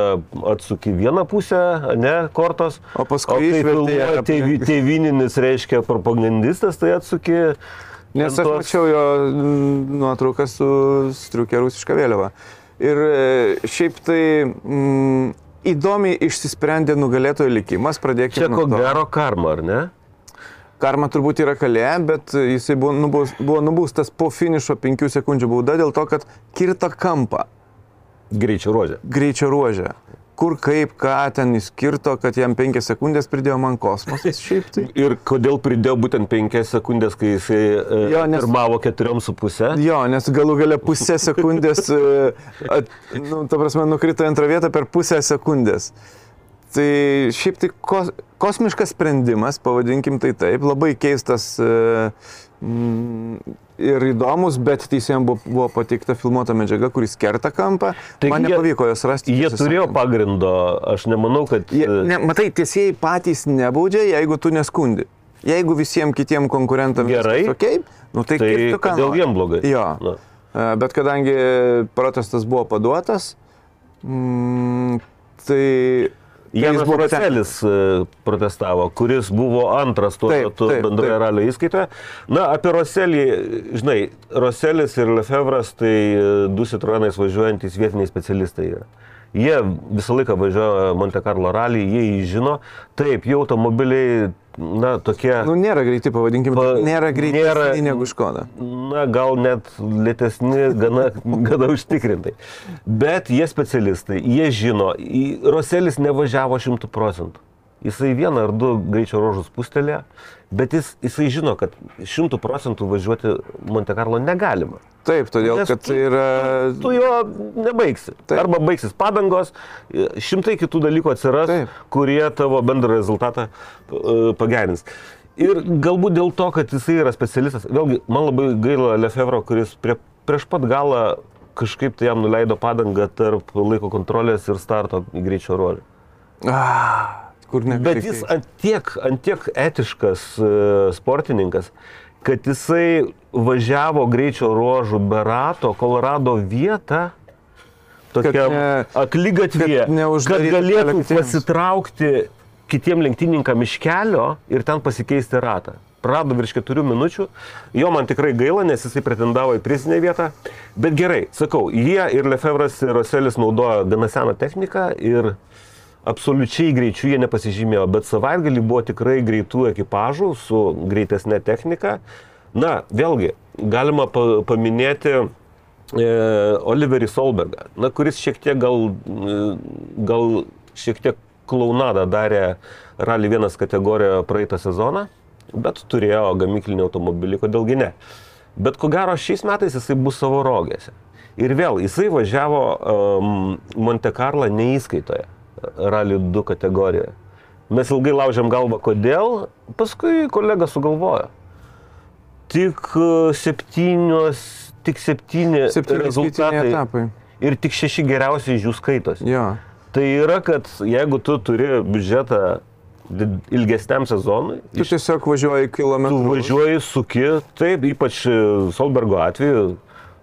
[SPEAKER 1] atsuki vieną pusę, ne, kortos.
[SPEAKER 2] O
[SPEAKER 1] O
[SPEAKER 2] paskui
[SPEAKER 1] kai
[SPEAKER 2] išvertė ją
[SPEAKER 1] filmuoja tėvi, tėvininis, reiškia, propagandistas, tai atsuki.
[SPEAKER 2] Nes aš
[SPEAKER 1] tos-
[SPEAKER 2] mačiau jo nuotrauką su striukė rusiška vėliava. Ir e, šiaip tai mm, įdomiai išsisprendė nugalėtojo likimas, pradėkime.
[SPEAKER 1] Čia ko gero karma, ar ne?
[SPEAKER 2] Karma turbūt yra kalė, bet jisai buvo, nubaus, buvo nubaustas po finišo 5 sekundžių bauda dėl to, kad kirto kampą
[SPEAKER 1] Greičio ruožė.
[SPEAKER 2] greičio ruožę. Kur kaip, ką ten jis kirto, kad jam 5 sekundės pridėjo man kosmosas. Šiaip tai.
[SPEAKER 1] Ir kodėl pridėjau būtent 5 sekundės, kai jisai
[SPEAKER 2] Jo,
[SPEAKER 1] jo,
[SPEAKER 2] nes-
[SPEAKER 1] pirmavo 4,5?
[SPEAKER 2] Jo, nes galų gale pusę sekundės, e, at, nu, ta prasme, nukrito į antrą vietą per pusę sekundės. Tai šiaip tai kos, kosmiškas sprendimas, pavadinkim tai taip, labai keistas e, mm, ir įdomus, bet teisėjams buvo, buvo pateikta filmuota medžiaga, kuris kerta kampą.
[SPEAKER 1] Taigi
[SPEAKER 2] Man
[SPEAKER 1] jie-
[SPEAKER 2] nepavyko jos rasti.
[SPEAKER 1] Jie turėjo
[SPEAKER 2] sakant.
[SPEAKER 1] pagrindo, aš nemanau, kad...
[SPEAKER 2] Jie,
[SPEAKER 1] e,
[SPEAKER 2] ne, matai, tiesėjai patys nebaudžia, jeigu tu neskundi. Jeigu visiems kitiem konkurentams
[SPEAKER 1] Gerai.
[SPEAKER 2] okay, nu, tai,
[SPEAKER 1] Tai
[SPEAKER 2] kaip tu ką nori.
[SPEAKER 1] jiem blogai?
[SPEAKER 2] Jo.
[SPEAKER 1] Na.
[SPEAKER 2] E, Bet kadangi protestas buvo paduotas, mm, tai...
[SPEAKER 1] Janas Roselis e, protestavo, kuris buvo antras tuo metu bendroje ralio įskaitoje. Na, apie Roselį, žinai, Roselis ir Lefevras tai e, du Citroenais važiuojantys vietiniai specialistai yra. Jie visą laiką važiuoja Monte Carlo ralį, jie jį žino. Taip, jų automobiliai, na, tokie...
[SPEAKER 2] Nu, nėra greiti, pavadinkim,
[SPEAKER 1] Pa-
[SPEAKER 2] nėra greitesni negu Škoda.
[SPEAKER 1] na, gal net lėtesni, gana, [LAUGHS] gana užtikrintai. Bet jie specialistai, jie žino, Roselis nevažiavo šimtų procentų. Jisai vieną ar du greičio rožus pustelė, bet jis, jisai žino, kad šimtų procentų važiuoti Monte Carlo negalima.
[SPEAKER 2] Taip, todėl,
[SPEAKER 1] Nes
[SPEAKER 2] kad
[SPEAKER 1] tu-
[SPEAKER 2] tai yra...
[SPEAKER 1] Tu jo nebaigsi.
[SPEAKER 2] Taip.
[SPEAKER 1] Arba baigsis padangos, šimtai kitų dalykų atsiras,
[SPEAKER 2] Taip.
[SPEAKER 1] kurie tavo bendrą rezultatą e, pagerins. Ir galbūt dėl to, kad jisai yra specialistas, vėlgi, man labai gaila Lefevro, kuris prie, prieš pat galą kažkaip tai jam nuleido padangą tarp laiko kontrolės ir starto greičio ruožą.
[SPEAKER 2] Ah, kur ne.
[SPEAKER 1] Bet jis ant tiek, ant tiek etiškas e, sportininkas, kad jisai važiavo greičio ruožų be rato, kol rado vietą, tokia
[SPEAKER 2] Kad ne-
[SPEAKER 1] aklygatvė,
[SPEAKER 2] kad
[SPEAKER 1] kad galėtų
[SPEAKER 2] lenktyniams.
[SPEAKER 1] pasitraukti kitiem lenktynininkam iš kelio ir ten pasikeisti ratą. Prado virš keturių minučių, jo man tikrai gaila, nes jisai pretendavo į prizinę vietą. Bet gerai, sakau, jie ir Lefevras ir Roselis naudojo gana seną techniką ir absoliučiai greičiu jie nepasižymėjo, bet savaitgalį buvo tikrai greitų ekipažų su greitesnė technika. Na, vėlgi, galima pa paminėti e, Oliverį Solbergą, na, kuris šiek tiek gal, e, gal šiek tiek klaunadą darė Rally 1 kategorijoje praeitą sezoną, bet turėjo gamyklinį automobilį, kodėlgi ne. Bet ko gero šiais metais jisai bus savo rogėse. Ir vėl, jisai važiavo um, Monte Carlo neįskaitoje, Rally 2 kategorijoje. Mes ilgai laužėm galvą, kodėl, paskui kolega sugalvojo. Tik e, septynios, tik septyni
[SPEAKER 2] Septyni
[SPEAKER 1] rezultatai
[SPEAKER 2] etapai.
[SPEAKER 1] ir tik šeši geriausiai iš jų skaitosi.
[SPEAKER 2] Jo.
[SPEAKER 1] Tai yra, kad jeigu tu turi biudžetą ilgesniam sezonui,
[SPEAKER 2] Tu tiesiog važiuoji
[SPEAKER 1] tu
[SPEAKER 2] kilometrų.
[SPEAKER 1] važiuoji, suki, taip, ypač e, Solbergo atveju,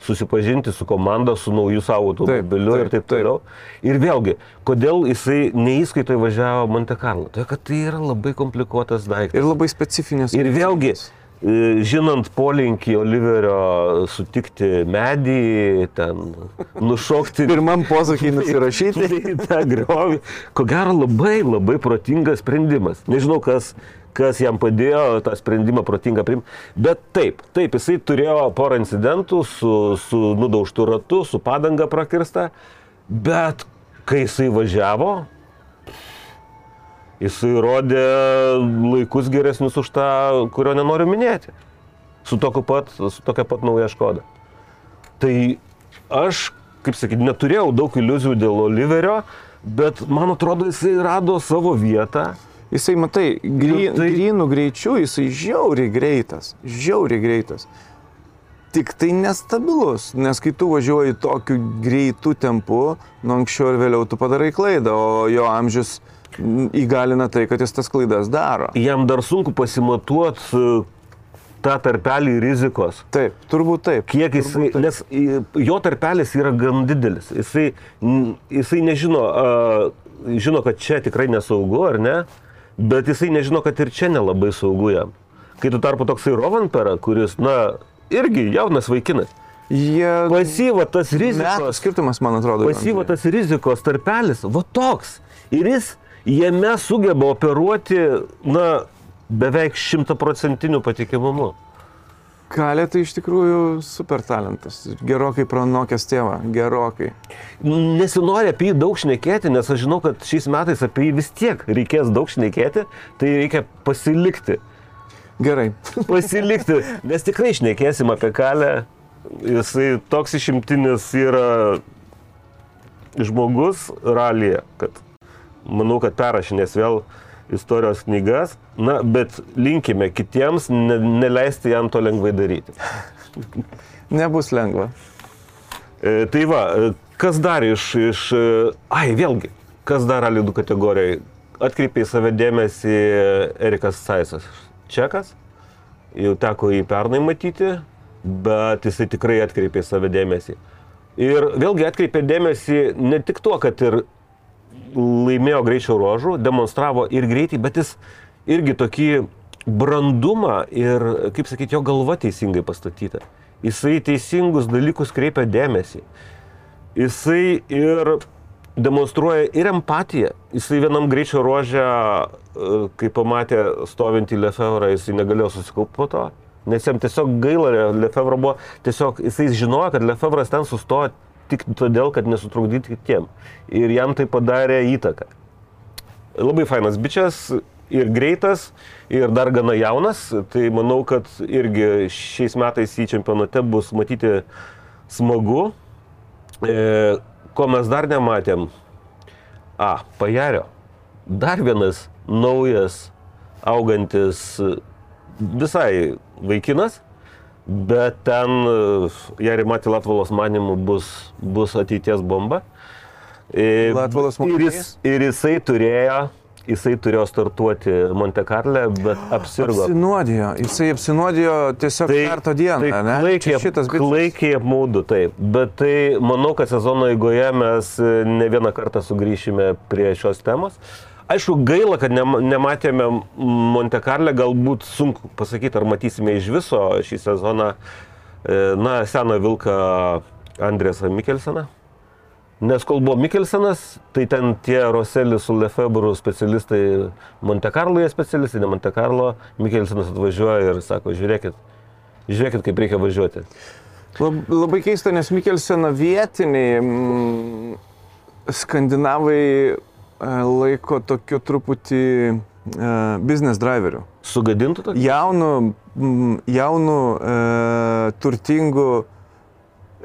[SPEAKER 1] susipažinti su komanda, su nauju savo automobiliu ir taip toliau. Ir vėlgi, kodėl jisai neįskaito įvažiavo Monte Carlo? Tai kad tai yra labai komplikuotas daiktas.
[SPEAKER 2] Ir labai specifinės.
[SPEAKER 1] Ir vėlgi, žinant polinkį Oliverio sutikti medį, ten nušokti [LAUGHS]
[SPEAKER 2] Pirmam posūkiai nusirašyti. [LAUGHS]
[SPEAKER 1] į tą griovį, ko gero labai labai protingas sprendimas. Nežinau, kas, kas jam padėjo tą sprendimą protingą priimti. Bet taip, taip, jisai turėjo porą incidentų su, su nudaužtu ratu, su padanga prakirsta, bet kai jisai važiavo, jisai rodė laikus geresnius už tą, kurio nenoriu minėti. Su, pat, su tokia pat nauja škoda. Tai aš, kaip sakyti, neturėjau daug iliuzijų dėl Oliverio, bet man atrodo, jisai rado savo vietą.
[SPEAKER 2] Jisai, matai, gry,
[SPEAKER 1] tai-
[SPEAKER 2] grynų greičių, jisai žiauriai greitas. Žiauriai greitas. Tik tai nestabilus, nes kai tu važiuoji tokiu greitu tempu, nu anksčiau ir vėliau tu padarai klaidą, o jo amžius mm, įgalina tai, kad jis tas klaidas daro.
[SPEAKER 1] Jam dar sunku pasimatuoti tą tarpelį rizikos.
[SPEAKER 2] Taip, turbūt taip.
[SPEAKER 1] Kiek jisai, nes i- jo tarpelis yra gan didelis. Jisai, jisai nežino, a, žino, kad čia tikrai nesaugu, ar ne, bet jisai nežino, kad ir čia nelabai saugu jam. Kai tu tarpu toksai Rovanpera, kuris, na, irgi jaunas vaikinas,
[SPEAKER 2] Jie...
[SPEAKER 1] pasyva tas
[SPEAKER 2] Metų
[SPEAKER 1] rizikos,
[SPEAKER 2] skirtumas, man atrodo.
[SPEAKER 1] pasyva tas rizikos tarpelis, va toks. Ir jis jame sugeba operuoti, na, beveik šimtaprocentiniu patikimumu.
[SPEAKER 2] Kalė tai iš tikrųjų super talentas. Gerokai pranokęs tėvą. Gerokai.
[SPEAKER 1] Nesinori apie jį daug šnekėti, nes aš žinau, kad šiais metais apie jį vis tiek reikės daug šnekėti, tai reikia pasilikti.
[SPEAKER 2] Gerai. [LAUGHS]
[SPEAKER 1] Pasilikti, nes tikrai šnekėsim apie kalę. Jisai toks išimtinis yra žmogus ralyje, kad manau, kad perrašinės vėl istorijos knygas, na, bet linkime kitiems ne, neleisti jam to lengvai daryti. [LAUGHS]
[SPEAKER 2] Nebus lengva.
[SPEAKER 1] E, tai va, e, kas dar iš, iš... e, Ai, vėlgi, kas dar alidų kategorijai? Atkreipė į save dėmesį Erikas Saisas. Čekas, jau teko jį pernai matyti, bet jisai tikrai atkreipė į save dėmesį. Ir vėlgi atkreipė dėmesį ne tik tuo, kad ir laimėjo greičio ruožų, demonstravo ir greitį, bet jis irgi tokį brandumą ir, kaip sakyti, jo galva teisingai pastatyta. Jisai teisingus dalykus kreipia dėmesį. Jisai ir demonstruoja ir empatiją. Jisai vienam greičio ruožę, e, kai pamatė stovintį Lefevrą, jisai negalėjo susikaupti po to. Nes jam tiesiog gaila, Lefevro buvo, tiesiog jisai žinojo, kad Lefevras ten sustojo tik todėl, kad nesutrukdyti kitiem. Ir jam tai padarė įtaką. Labai fainas bičias ir greitas, ir dar gana jaunas. Tai manau, kad irgi šiais metais į čempionate bus matyti smagu. E, ko mes dar nematėm? A, pajario. Dar vienas naujas, augantis visai vaikinas, bet ten Jarimati Latvalos manimų bus, bus ateities bomba. E,
[SPEAKER 2] Latvalas
[SPEAKER 1] ir, jis, ir jisai turėjo, jisai turėjo startuoti Monte Carle, bet apsirgo.
[SPEAKER 2] Apsinuodijo. Jisai apsinuodijo tiesiog tai, kartą dieną.
[SPEAKER 1] tai
[SPEAKER 2] ne? Čia šitas bičias.
[SPEAKER 1] klaikiai apmaudu, taip. Bet tai manau, kad sezono eigoje mes e, ne vieną kartą sugrįšime prie šios temos. Aišku, gaila, kad nema- nematėme Monte Carle, galbūt sunku pasakyti, ar matysime iš viso šį sezoną, e, na, seną vilką Andrėsą Mikelseną. Nes kol buvo Mikelsenas, tai ten tie Roselis su Lefebvru specialistai Monte Carlo, jie specialistai, ne Monte Carlo, Mikelsenas atvažiuoja ir sako, žiūrėkit, žiūrėkit, kaip reikia važiuoti.
[SPEAKER 2] Lab, labai keista, nes Mikelsena vietiniai mm, skandinavai laiko tokiu truputį e, business driveriu.
[SPEAKER 1] Sugadintų tokį?
[SPEAKER 2] Jaunų, jaunų e, turtingų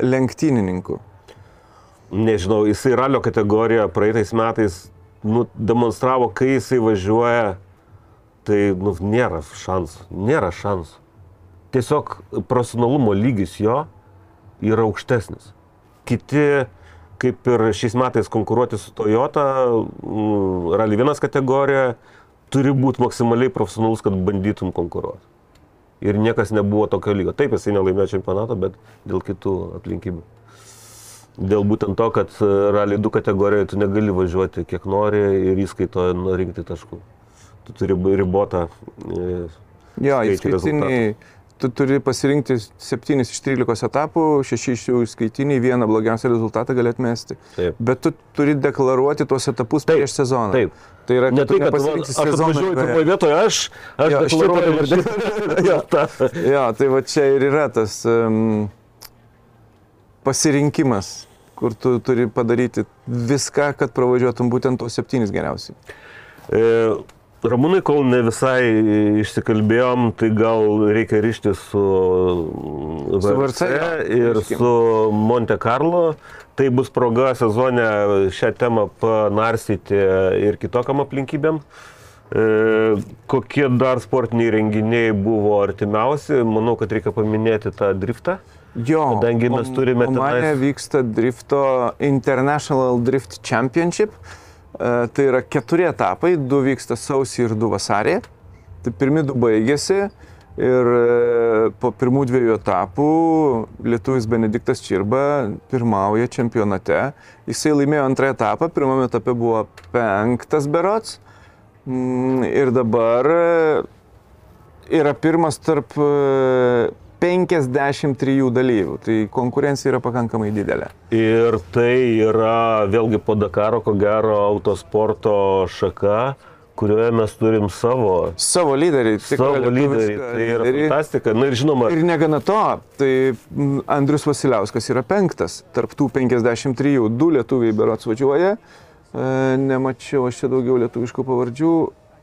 [SPEAKER 2] lenktynininku.
[SPEAKER 1] Nežinau, jisai ralio kategoriją praeitais metais nu, demonstravo, kai jisai važiuoja, tai nu, nėra šansų, nėra šansų. Tiesiog profesionalumo lygis jo yra aukštesnis. Kiti, kaip ir šiais metais konkuruoti su Toyota, mm, Rally 1 kategorijoje, turi būti maksimaliai profesionalus, kad bandytum konkuruoti. ir niekas nebuvo tokio lygio. Taip, jisai nelaimėjo čempionato, bet dėl kitų aplinkybių. Dėl būtent to, kad e, Rally 2 kategorijoje tu negali važiuoti kiek nori ir įskaito rinkti taškų. Tu turi ribotą. e,
[SPEAKER 2] Jo,
[SPEAKER 1] skaičių
[SPEAKER 2] įskaitiniai, tu turi pasirinkti 7 iš 13 etapų, 6 iš jų įskaitiniai, vieną blogiausią rezultatą gali atmesti.
[SPEAKER 1] Taip.
[SPEAKER 2] Bet tu turi deklaruoti tuos etapus
[SPEAKER 1] Taip,
[SPEAKER 2] prieš sezoną.
[SPEAKER 1] taip.
[SPEAKER 2] Tai yra,
[SPEAKER 1] Ne tai, kad aš
[SPEAKER 2] sezoną.
[SPEAKER 1] atvažiuoju [LAUGHS]
[SPEAKER 2] eigoje.
[SPEAKER 1] pirmoje vietoje, aš, aš
[SPEAKER 2] Jo,
[SPEAKER 1] deklaruoju [LAUGHS]
[SPEAKER 2] dabar
[SPEAKER 1] Jo, tą.
[SPEAKER 2] Jo, tai va čia ir yra tas um, pasirinkimas, kur tu turi padaryti viską, kad pravažiuotum būtent tos septynis geriausiai.
[SPEAKER 1] E, Ramūnai, kol ne visai išsikalbėjom, tai gal reikia ryšti su
[SPEAKER 2] Su
[SPEAKER 1] VRC
[SPEAKER 2] VRC, jo,
[SPEAKER 1] ir
[SPEAKER 2] ryškim.
[SPEAKER 1] su Monte Carlo. Tai bus proga sezone šią temą panarstyti ir kitokiam aplinkybėm. E, kokie dar sportiniai renginiai buvo artimiausi? Manau, kad reikia paminėti tą driftą.
[SPEAKER 2] Jo,
[SPEAKER 1] Kadangi mes turime
[SPEAKER 2] Omane
[SPEAKER 1] tenais-
[SPEAKER 2] vyksta drifto International Drift Championship. E, Tai yra keturi etapai, du vyksta sausį ir du vasarį. Tai pirmi du baigėsi ir e, po pirmų dviejų etapų lietuvis Benediktas Čirba pirmauja čempionate. Jisai laimėjo antrą etapą, pirmame etape buvo penktas berots. Mm, Ir dabar e, yra pirmas tarp e, 53 dalyvių, tai konkurencija yra pakankamai didelė.
[SPEAKER 1] Ir tai yra vėlgi po Dakaro, ko gero, autosporto šaka, kurioje mes turim savo,
[SPEAKER 2] Savo lyderiai,
[SPEAKER 1] savo
[SPEAKER 2] tikrą
[SPEAKER 1] lyderį. Tai yra
[SPEAKER 2] lyderį.
[SPEAKER 1] fantastika. Na ir žinoma,
[SPEAKER 2] Ir negana to, tai mm, Andrius Vasiliauskas yra penktas, tarp tų 53, du lietuviai berots važiuoja, E, nemačiau aš čia daugiau lietuviškų pavardžių,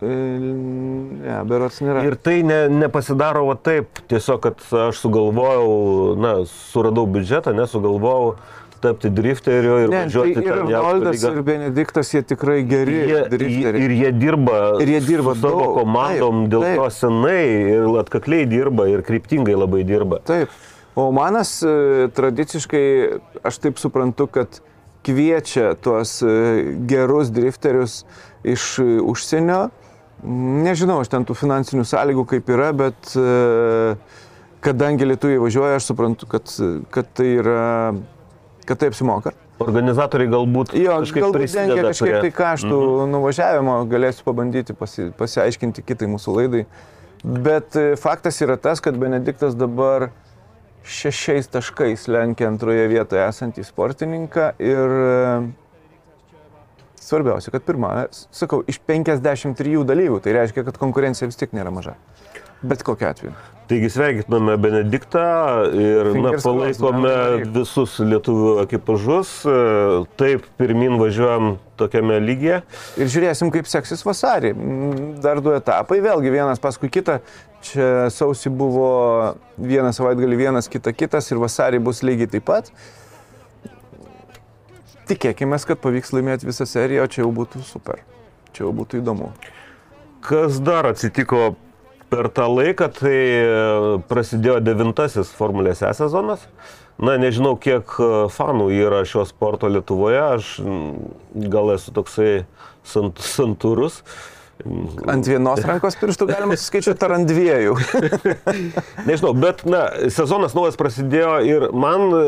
[SPEAKER 2] ne, berots nėra.
[SPEAKER 1] ir tai ne, nepasidaro va taip, tiesiog, kad aš sugalvojau, na, suradau biudžetą, nesugalvojau tapti drifteriu ir
[SPEAKER 2] Ne, tai
[SPEAKER 1] važiuoti
[SPEAKER 2] ir
[SPEAKER 1] aukštą
[SPEAKER 2] Arnoldas,
[SPEAKER 1] lygą.
[SPEAKER 2] ir Benediktas, jie tikrai geri
[SPEAKER 1] Jie,
[SPEAKER 2] drifteriai.
[SPEAKER 1] ir jie dirba,
[SPEAKER 2] Ir jie dirba
[SPEAKER 1] su savo komandom,
[SPEAKER 2] taip,
[SPEAKER 1] dėl
[SPEAKER 2] taip.
[SPEAKER 1] to senai ir atkakliai dirba ir kryptingai labai dirba.
[SPEAKER 2] Taip. O manas e, tradiciškai, aš taip suprantu, kad kviečia tuos e, gerus drifterius iš e, užsienio. Nežinau, aš ten tų finansinių sąlygų kaip yra, bet e, kadangi lietuviai važiuoja, aš suprantu, kad, kad tai yra, kad tai apsimoka.
[SPEAKER 1] Organizatoriai galbūt
[SPEAKER 2] Jo,
[SPEAKER 1] kažkaip
[SPEAKER 2] galbūt dengia kažkiek tai kaštų mhm. nuvažiavimo, galėsiu pabandyti pasi, pasiaiškinti kitai mūsų laidai. Bet e, faktas yra tas, kad Benediktas dabar šešiais taškais lenkia antroje vietoje esantį sportininką ir e, svarbiausia, kad pirmą, sakau, iš 53 dalyvių, tai reiškia, kad konkurencija vis tiek nėra maža. Bet kokiu atveju.
[SPEAKER 1] Taigi sveikiname Benediktą ir na, palaikome visus lietuvių ekipažus. Taip, pirmin važiuojam tokiame lygyje.
[SPEAKER 2] Ir žiūrėsim, kaip seksis vasarį. Dar du etapai, vėlgi vienas paskui kitą. Čia sausį buvo vieną savaitgalį vienas, kita kitas ir vasarį bus lygiai taip pat. Tikėkime, kad pavyks laimėti visą seriją, o čia jau būtų super. Čia jau būtų įdomu.
[SPEAKER 1] Kas dar atsitiko per tą laiką, tai e, prasidėjo devintasis Formulės E sezonas. Na, nežinau, kiek e, fanų yra šio sporto Lietuvoje, aš gal esu toksai sant, santūrus.
[SPEAKER 2] Ant vienos rankos pirštų galima suskaičiuoti ar ant dviejų. [LAUGHS]
[SPEAKER 1] Nežinau, bet, na, sezonas naujas prasidėjo ir man, e,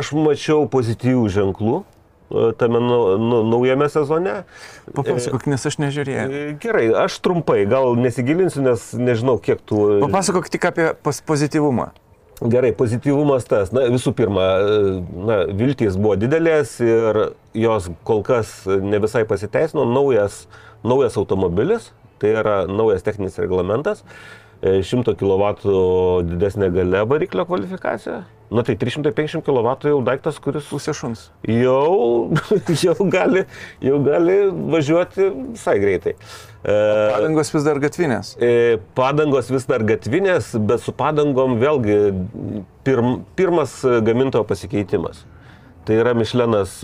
[SPEAKER 1] aš mačiau pozityvių ženklų tame nau- nu- naujame sezone.
[SPEAKER 2] Papasakok, nes aš nežiūrėjau.
[SPEAKER 1] E, Gerai, aš trumpai, gal nesigilinsiu, nes nežinau, kiek tų...
[SPEAKER 2] Papasakok tik apie pozityvumą.
[SPEAKER 1] Gerai, pozityvumas tas. Na, visų pirma, e, na, viltys buvo didelės ir jos kol kas ne visai pasiteisino. Naujas, naujas automobilis, tai yra naujas techninis reglamentas, e, 100 kW didesnė gale variklio kvalifikacija. Na tai 350 kW jau daiktas, kuris
[SPEAKER 2] Pusė šuns.
[SPEAKER 1] jau, [LAUGHS] jau, gali, jau gali važiuoti visai greitai. E,
[SPEAKER 2] Padangos vis dar gatvinės.
[SPEAKER 1] E, Padangos vis dar gatvinės, bet su padangom vėlgi pirm, pirmas gamintojo pasikeitimas. Tai yra Mišlenas,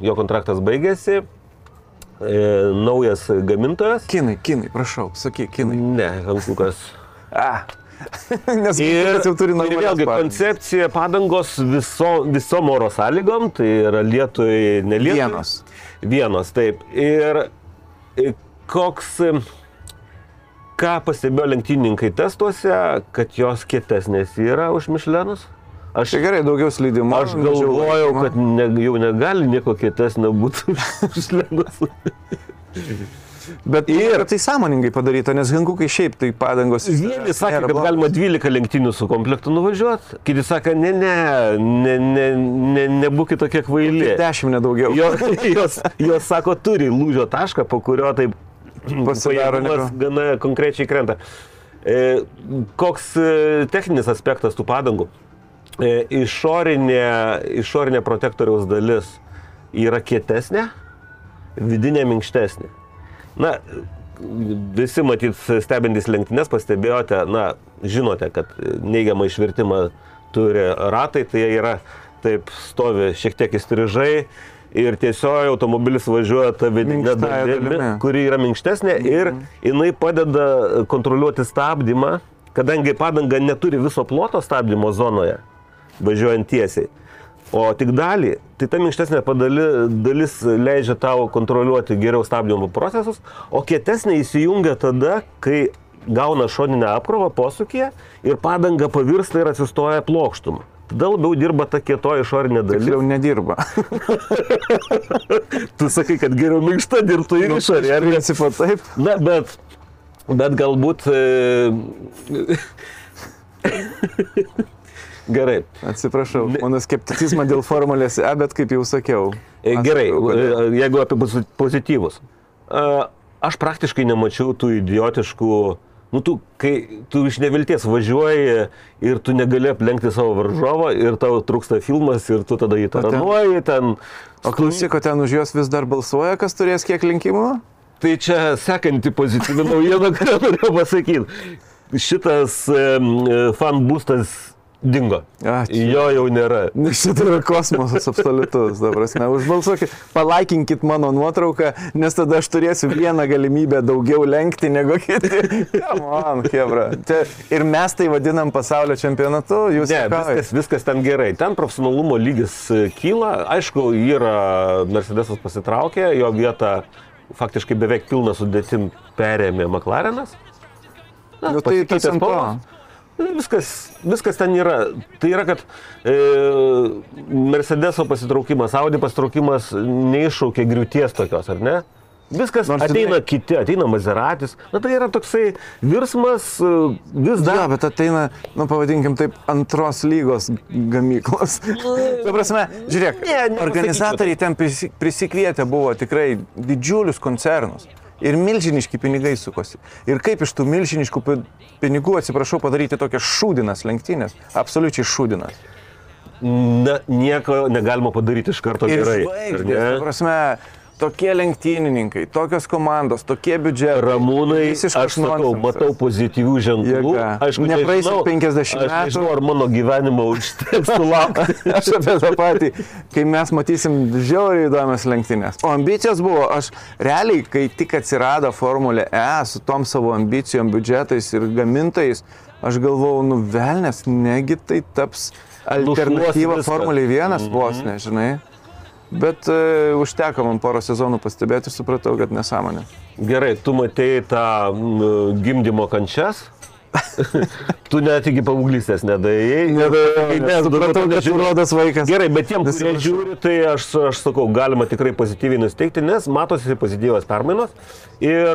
[SPEAKER 1] jo kontraktas baigėsi, e, naujas gamintojas.
[SPEAKER 2] Kinai, kinai, prašau, sakyk, kinai.
[SPEAKER 1] Ne, Hankukas.
[SPEAKER 2] A. [LAUGHS] Nes
[SPEAKER 1] Ir,
[SPEAKER 2] jau turi
[SPEAKER 1] ir
[SPEAKER 2] normalias
[SPEAKER 1] vėlgi
[SPEAKER 2] padangas.
[SPEAKER 1] koncepcija padangos viso, visom oro sąlygom, tai yra lietui, ne lietui.
[SPEAKER 2] Vienos.
[SPEAKER 1] Vienos, taip. Ir koks, ką pastebėjo lenktynininkai testuose, kad jos kietesnės yra už Mišlenus? Aš,
[SPEAKER 2] Tai gerai, daugiau slydimo.
[SPEAKER 1] aš galvojau, kad ne, jau negali nieko kietesnio būti už Mišlenus. [LAUGHS]
[SPEAKER 2] Bet ir tai sąmoningai padaryta, nes Hankukai šiaip tai padangos.
[SPEAKER 1] Vieni sakė, kad
[SPEAKER 2] blogos.
[SPEAKER 1] galima 12 lenktynių su komplektu nuvažiuoti, kiti sakė, ne, ne, ne, ne, ne nebūkite tokie kvaili.
[SPEAKER 2] Dešimt nedaugiau.
[SPEAKER 1] Jo, jos, jos sako, turi lūžio tašką, po kurio taip [CLEARS THROAT]
[SPEAKER 2] Pasidaro
[SPEAKER 1] gana konkrečiai krenta. E, koks e, techninis aspektas tų padangų? E, išorinė, išorinė protektoriaus dalis yra kietesnė, vidinė minkštesnė. Na, visi matyt stebintys lenktynės pastebėjote, na, žinote, kad neigiamą išvirtimą turi ratai, tai jie yra taip stovi šiek tiek įstrižai ir tiesiog automobilis važiuoja tą vidinę dalimi. kuri yra minkštesnė ir jinai padeda kontroliuoti stabdymą, kadangi padanga neturi viso ploto stabdymo zonoje, važiuojant tiesiai. O tik dalį, tai ta minkštesnė padali, dalis leidžia tau kontroliuoti geriau stabdymo procesus, o kietesnė įsijungia tada, kai gauna šoninę apkrovą posūkį ir padanga pavirsta ir atsistoja plokštumą. Tada labiau dirba ta kietoji išorinė dalis.
[SPEAKER 2] Tiksliau nedirba. [LAUGHS]
[SPEAKER 1] Tu sakai, kad geriau minkšta dirbtų ir išorė, ar?
[SPEAKER 2] Principo taip.
[SPEAKER 1] Na, bet, bet galbūt... E... [LAUGHS] Gerai.
[SPEAKER 2] Atsiprašau, mano skepticizmą dėl formulės E, bet kaip jau sakiau.
[SPEAKER 1] E, Gerai,
[SPEAKER 2] kodėl.
[SPEAKER 1] e, jeigu apie pozi- pozityvus. E, Aš praktiškai nemačiau tų idiotiškų, nu tu, kai tu iš nevilties važiuoji ir tu negali aplenkti savo varžovą ir tau trūksta filmas ir tu tada jį taranuoji ten.
[SPEAKER 2] O klausyk, o ten už juos vis dar balsuoja, kas turės kiek linkimų?
[SPEAKER 1] Tai čia sekanti pozityvi naujiena, [LAUGHS] kurią norėjau pasakyti. Šitas e, fan būstas dingo.
[SPEAKER 2] Ačiū.
[SPEAKER 1] Jo jau nėra.
[SPEAKER 2] Nes Šitą yra kosmosas absoliutus, ta prasme. Užbalsuokit, palaikinkit mano nuotrauką, nes tada aš turėsiu vieną galimybę daugiau lenkti negu kiti. Man, Hebra. Čia, ir mes tai vadinam pasaulio čempionatu, jūs
[SPEAKER 1] Ne,
[SPEAKER 2] juokaujat?
[SPEAKER 1] viskas, viskas ten gerai. Ten profesionalumo lygis e, kyla. Aišku, yra Mercedesas pasitraukė, jo vietą faktiškai beveik pilną sudėtim perėmė McLarenas. Na,
[SPEAKER 2] Nu, tai tas ant to.
[SPEAKER 1] Spalvos. Viskas, viskas ten yra. Tai yra, kad e, Mercedeso pasitraukimas, Audi pasitraukimas neiššaukė griūties tokios, ar ne? Viskas
[SPEAKER 2] Nors
[SPEAKER 1] ateina
[SPEAKER 2] jinai-
[SPEAKER 1] kiti, ateina Mazeratis. Na tai yra toksai virsmas e, vis dar.
[SPEAKER 2] Da, bet ateina, nu pavadinkim taip, antros lygos gamyklos. [LAUGHS] Ta prasme, žiūrėk,
[SPEAKER 1] Ne,
[SPEAKER 2] organizatoriai ten prisi- prisikvietę buvo tikrai didžiulius koncernus. Ir milžiniški pinigai sukosi. Ir kaip iš tų milžiniškų pi- pinigų, atsiprašau, padaryti tokias šūdinas lenktynės. Absoliučiai šūdinas.
[SPEAKER 1] Na, nieko negalima padaryti iš karto
[SPEAKER 2] Ir
[SPEAKER 1] gerai.
[SPEAKER 2] žvaigždės, prasme, tokie lenktynininkai, tokios komandos, tokie biudžetai.
[SPEAKER 1] Ramūnai, aš sakau, matau pozityvių ženklų. Aišku,
[SPEAKER 2] Nepraeis
[SPEAKER 1] nežinau-
[SPEAKER 2] 50
[SPEAKER 1] Aš
[SPEAKER 2] metų.
[SPEAKER 1] nežinau, ar mano gyvenimo užteks [LAUGHS] sulaukti.
[SPEAKER 2] Aš apie tą patį, kai mes matysim žiauriai įdomias lenktynės. O ambicijos buvo, aš realiai, kai tik atsirado Formulė E su tom savo ambicijom, biudžetais ir gamintojais, aš galvojau, nu velnės, negi tai taps alternatyva. Formulė 1 vos, nežinai. Bet uh, užteko man porą sezonų pastebėti ir supratau, kad nesąmonė.
[SPEAKER 1] Gerai, tu matėjai tą mm, gimdymo kančias. Tu net iki paauglystės nedėjai.
[SPEAKER 2] Ne, supratau, kad žiūrodas vaikas.
[SPEAKER 1] Gerai, bet tiem, kurie žiūri, tai aš, aš sakau, galima tikrai pozityviai nusteikti, nes matosi pozityvios permainos. Ir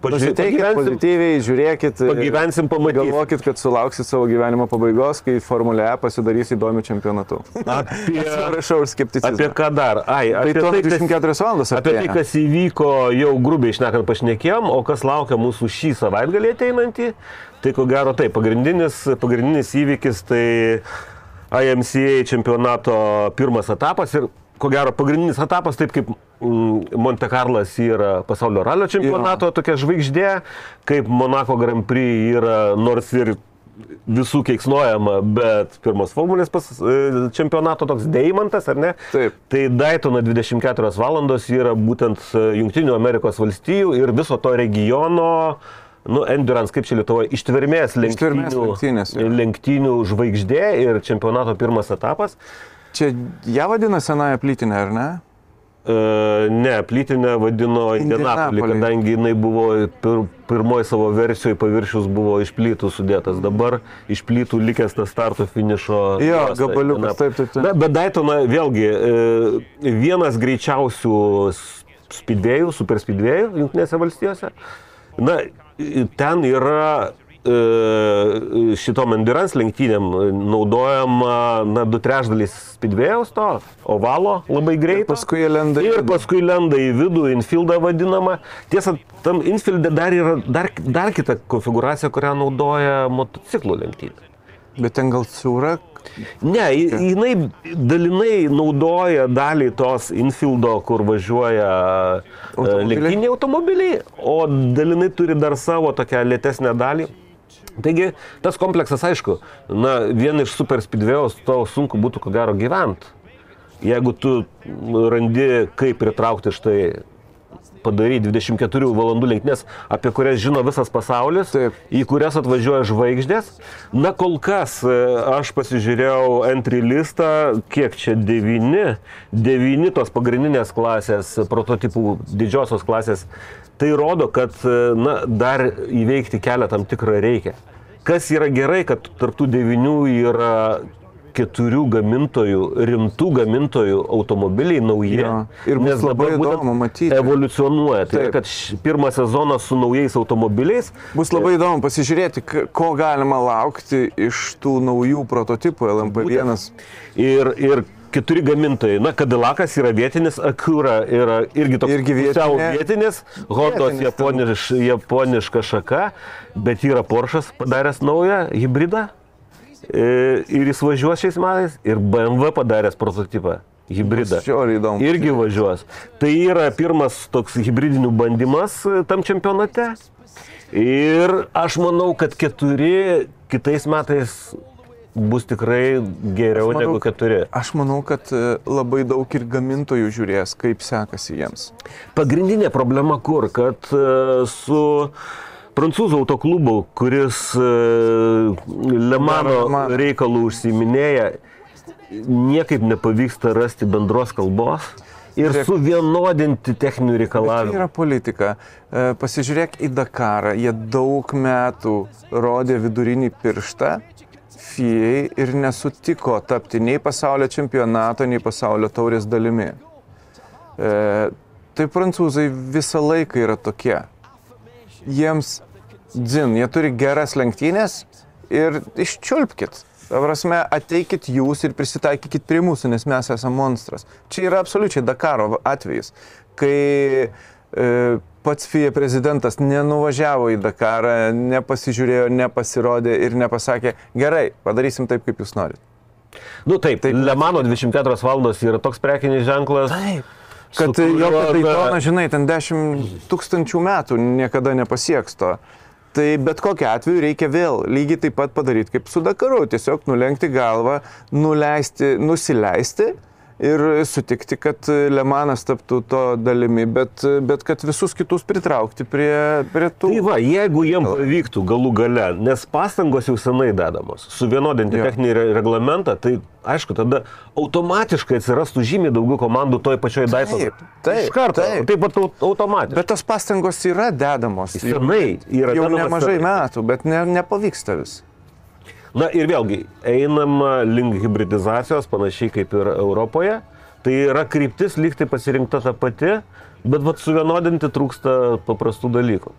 [SPEAKER 2] Pasiteikit
[SPEAKER 1] pažiūrėkit,
[SPEAKER 2] pozityviai, žiūrėkit. e,
[SPEAKER 1] pagyvensim, pamatysim.
[SPEAKER 2] Galvokit, kad sulauksit savo gyvenimo pabaigos, kai Formulė E pasidarys įdomių čempionatų.
[SPEAKER 1] Apie,
[SPEAKER 2] Atsiprašau už skepticizmą.
[SPEAKER 1] apie ką dar? Ai,
[SPEAKER 2] Tai
[SPEAKER 1] apie tai, kas,
[SPEAKER 2] 24 valandas
[SPEAKER 1] apie tai, kas įvyko, jau grubiai išnekant pašnekėjom, o kas laukia mūsų šį savaitgalį ateinantį, tai ko gero tai pagrindinis, pagrindinis įvykis tai IMCA čempionato pirmas etapas ir ko gero pagrindinis etapas, taip kaip mm, Monte Carlas yra pasaulio ralio čempionato tokia žvaigždė, kaip Monako Grand Prix yra nors ir visų keiksnojama, bet pirmas formulės pas, e, čempionato toks deimantas, ar ne?
[SPEAKER 2] Taip.
[SPEAKER 1] Tai Daytona 24 valandos yra būtent e, Junktinių Amerikos valstijų ir viso to regiono, nu, endurance, kaip čia Lietuvoje, ištvermės
[SPEAKER 2] Ištvermės
[SPEAKER 1] lenktynių,
[SPEAKER 2] jo.
[SPEAKER 1] lenktynių žvaigždė ir čempionato pirmas etapas.
[SPEAKER 2] Čia ją vadina senąją plytinę, ar ne?
[SPEAKER 1] E, ne, plytinę vadino Indianapolį,
[SPEAKER 2] Indianapoliai.
[SPEAKER 1] kadangi jinai buvo pir, pirmoji savo versijoje paviršius buvo iš plytų sudėtas. Dabar iš plytų likęs tas starto finišo.
[SPEAKER 2] Jo, gabaliukas, taip, taip, taip.
[SPEAKER 1] Na, bet Daytona vėlgi e, vienas greičiausių spidėjų, super spidėjų Junktinėse valstijose. Na, ten yra e, šitom endurance lenktynėm naudojama, na, du trešdalys spidvėjaus to, ovalo labai greitai.
[SPEAKER 2] Paskui jie lenda į
[SPEAKER 1] Ir
[SPEAKER 2] vidų.
[SPEAKER 1] paskui lenda į vidų, infieldą vadinamą. Tiesa, tam infieldė dar yra dar, dar kita konfiguracija, kurią naudoja motociklų lenktynė.
[SPEAKER 2] Bet ten gal siūra.
[SPEAKER 1] Ne, ji- jinai dalinai naudoja dalį tos infieldo, kur važiuoja e,
[SPEAKER 2] Automobiliai?
[SPEAKER 1] lenktyniniai automobiliai, o dalinai turi dar savo tokią lėtesnę dalį. Taigi tas kompleksas, aišku, na, vien iš super spidvėjos tau sunku būtų ko gero gyventi. Jeigu tu randi, kaip pritraukti štai padaryti 24 valandų lenktynės, apie kurias žino visas pasaulis,
[SPEAKER 2] Taip.
[SPEAKER 1] į kurias atvažiuoja žvaigždės. Na kol kas e, aš pasižiūrėjau entry listą, kiek čia devyni, devyni tos pagrindinės klasės, prototipų didžiosios klasės. Tai rodo, kad e, na, dar įveikti kelią tam tikrą reikia. Kas yra gerai, kad tarptų devynių yra keturių gamintojų, rimtų gamintojų automobiliai nauji.
[SPEAKER 2] Jo. Ir
[SPEAKER 1] Nes
[SPEAKER 2] labai įdomu matyti.
[SPEAKER 1] Evoliucionuoja. Tai, kad pirmą sezoną su naujais automobiliais
[SPEAKER 2] Bus labai įdomu pasižiūrėti, ko galima laukti iš tų naujų prototipų LMP1.
[SPEAKER 1] ir, ir keturi gamintojai. Na, Kadilacas yra vietinis, Acura yra irgi toks
[SPEAKER 2] Irgi vietinė.
[SPEAKER 1] vietinis, Hondos japoniš, japoniška šaka, bet yra Porsche'as padaręs naują hybridą ir jis važiuos šiais metais ir BMW padaręs prototipą. Hybridą. Irgi važiuos. Tai yra pirmas toks hybridinių bandymas e, tam čempionate. Ir aš manau, kad keturi kitais metais bus tikrai geriau
[SPEAKER 2] manau,
[SPEAKER 1] negu keturi.
[SPEAKER 2] Aš manau, kad e, labai daug ir gamintojų žiūrės, kaip sekasi jiems.
[SPEAKER 1] Pagrindinė problema kur, kad e, su prancūzų autoklubu, kuris e, Lemano reikalų užsiminėja, niekaip nepavyksta rasti bendros kalbos ir suvienodinti techninių
[SPEAKER 2] Tai
[SPEAKER 1] reikalavimų.
[SPEAKER 2] yra politika. E, Pasižiūrėk į Dakarą. Jie daug metų rodė vidurinį pirštą FIA ir nesutiko tapti nei pasaulio čempionato, nei pasaulio taurės dalimi. E, tai prancūzai visą laiką yra tokie. Jiems dzin, jie turi geras lenktynės ir iščiulpkit. Ta prasme, ateikit jūs ir prisitaikykit prie mūsų, nes mes esame monstras. Čia yra absoliučiai Dakaro atvejis, kai e, pats FIA prezidentas nenuvažiavo į Dakarą, nepasižiūrėjo, nepasirodė ir nepasakė, gerai, padarysim taip, kaip jūs norit.
[SPEAKER 1] Nu taip, taip Lemano 24 valandos yra toks prekinis ženklas.
[SPEAKER 2] Taip. Kad jo
[SPEAKER 1] kuriuo,
[SPEAKER 2] tai
[SPEAKER 1] na,
[SPEAKER 2] tona, žinai, ten 10 tūkstančių metų niekada nepasieks to. Tai bet kokiu atveju reikia vėl lygiai taip pat padaryti kaip su Dakaru. Tiesiog nulenkti galvą, nuleisti, nusileisti ir sutikti, kad Lemanas taptų to dalimi, bet, bet kad visus kitus pritraukti prie, prie tų.
[SPEAKER 1] Tai va, jeigu jiem pavyktų galų gale, nes pastangos jau senai dedamos, suvienodinti
[SPEAKER 2] Jo.
[SPEAKER 1] techninį re- reglamentą, tai aišku, tada automatiškai atsirastų žymiai daugiau komandų toj pačioj Daytonai.
[SPEAKER 2] Taip, taip,
[SPEAKER 1] Iš karto,
[SPEAKER 2] taip.
[SPEAKER 1] taip pat au- automatiškai.
[SPEAKER 2] Bet tos pastangos yra dedamos.
[SPEAKER 1] Senai yra
[SPEAKER 2] jau
[SPEAKER 1] dedamos
[SPEAKER 2] nemažai
[SPEAKER 1] senai.
[SPEAKER 2] metų, bet ne, nepavyksta vis.
[SPEAKER 1] Na ir vėlgi, einama link hybridizacijos, panašiai kaip ir Europoje. Tai yra kryptis lygtai pasirinkta ta pati, bet vat suvienodinti trūksta paprastų dalykų.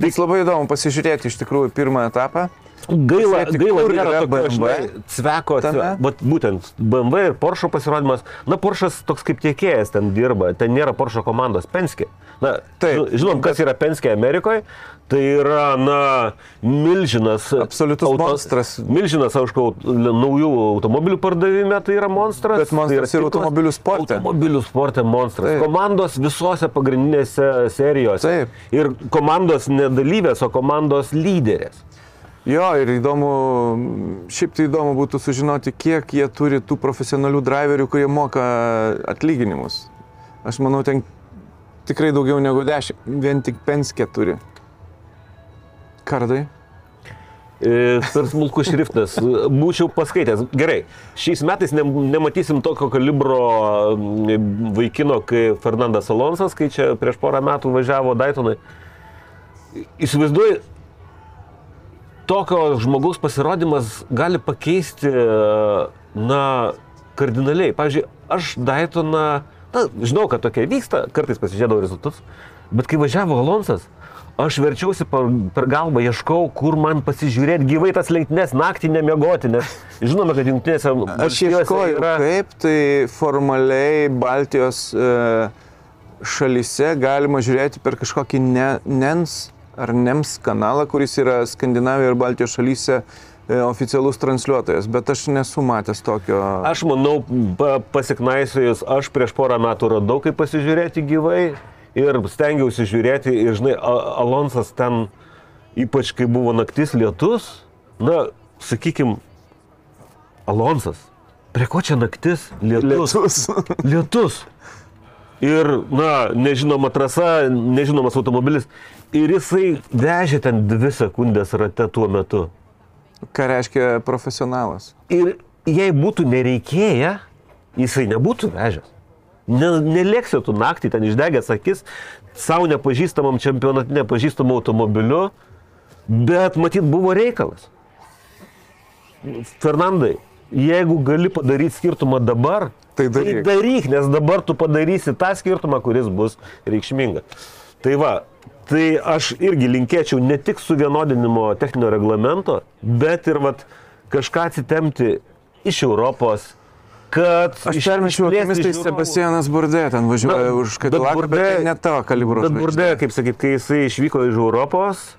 [SPEAKER 2] Bus labai įdomu pasižiūrėti iš tikrųjų pirmą etapą.
[SPEAKER 1] Gaila, gaila nėra tokio,
[SPEAKER 2] BMW
[SPEAKER 1] cveko, vat būtent BMW ir Porsche pasirodymas. Na, Porsche'as toks kaip tiekėjas ten dirba, ten nėra Porsche komandos, Penske. Na,
[SPEAKER 2] Taip,
[SPEAKER 1] ži- žinom, kas yra Penske Amerikoje. Tai yra, na, milžinas.
[SPEAKER 2] Absoliutus monstras.
[SPEAKER 1] Milžinas, aišku, naujų automobilių pardavime tai yra monstras.
[SPEAKER 2] Bet monstras
[SPEAKER 1] tai
[SPEAKER 2] ir
[SPEAKER 1] yra tikras
[SPEAKER 2] automobilių sporte.
[SPEAKER 1] Automobilių sporte monstras.
[SPEAKER 2] Taip.
[SPEAKER 1] Komandos visose pagrindinėse serijose.
[SPEAKER 2] Taip.
[SPEAKER 1] Ir komandos nedalyvės, o komandos lyderės.
[SPEAKER 2] Jo, ir įdomu, šiaip tai įdomu būtų sužinoti, kiek jie turi tų profesionalių driverių, kurie moka atlyginimus. Aš manau, ten tikrai daugiau negu 10, vien tik Penske turi. Kardai?
[SPEAKER 1] Per smulkus šriftas. Būčiau paskaitęs. Gerai, šiais metais ne, nematysim tokio kalibro vaikino, kaip Fernandas Alonsas, kai čia prieš porą metų važiavo Daytonai. Įsivaizduoju, tokio žmogaus pasirodymas gali pakeisti, na, kardinaliai. Pavyzdžiui, aš Daytoną, na, žinau, kad tokie vyksta, kartais pasižiūrėdavau rezultatus, bet kai važiavo Alonsas, aš verčiausi per, per galvą, ieškau, kur man pasižiūrėti gyvai tas lenktynės, naktį nemiegoti, nes žinome, kad jungtinėse
[SPEAKER 2] Aš ieškoju, yra... kaip tai formaliai Baltijos e, šalyse galima žiūrėti per kažkokį ne, NENS ar NEMS kanalą, kuris yra Skandinavijoje ir Baltijos šalyse e, oficialus transliuotojas, bet aš nesu matęs tokio.
[SPEAKER 1] Aš manau, pa, pasiknaisėjus, aš prieš porą metų radau, kaip pasižiūrėti gyvai ir stengiausi žiūrėti ir, žinai, Alonsas ten, ypač kai buvo naktis lietus, na, sakykim, Alonsas, prie ko čia naktis lietus?
[SPEAKER 2] Lietus.
[SPEAKER 1] Lietus. Ir, na, nežinoma trasa, nežinomas automobilis. Ir jisai vežė ten dvi sekundės rate tuo metu.
[SPEAKER 2] Ką reiškia profesionalas?
[SPEAKER 1] Ir jei būtų nereikėję, jisai nebūtų vežęs. Ne, nelėksiu tu naktį ten išdegęs akis savo nepažįstamam čempionatui, nepažįstamam automobiliu, bet matyt buvo reikalas. Fernandai, jeigu gali padaryti skirtumą dabar,
[SPEAKER 2] Tai daryk.
[SPEAKER 1] tai daryk, nes dabar tu padarysi tą skirtumą, kuris bus reikšmingas. Tai va, tai aš irgi linkėčiau ne tik suvienodinimo techninio reglamento, bet ir vat, kažką atsitemti iš Europos, kad
[SPEAKER 2] Aš
[SPEAKER 1] iš-
[SPEAKER 2] permečiau akimis, tai Sebastianas Burdė ten važiuoja
[SPEAKER 1] Na,
[SPEAKER 2] už
[SPEAKER 1] bet
[SPEAKER 2] Kadilaką, bet
[SPEAKER 1] Burdė-
[SPEAKER 2] tai ne tavo kalibro.
[SPEAKER 1] Bet. Burdė, kaip sakyt, kai jisai išvyko iš Europos,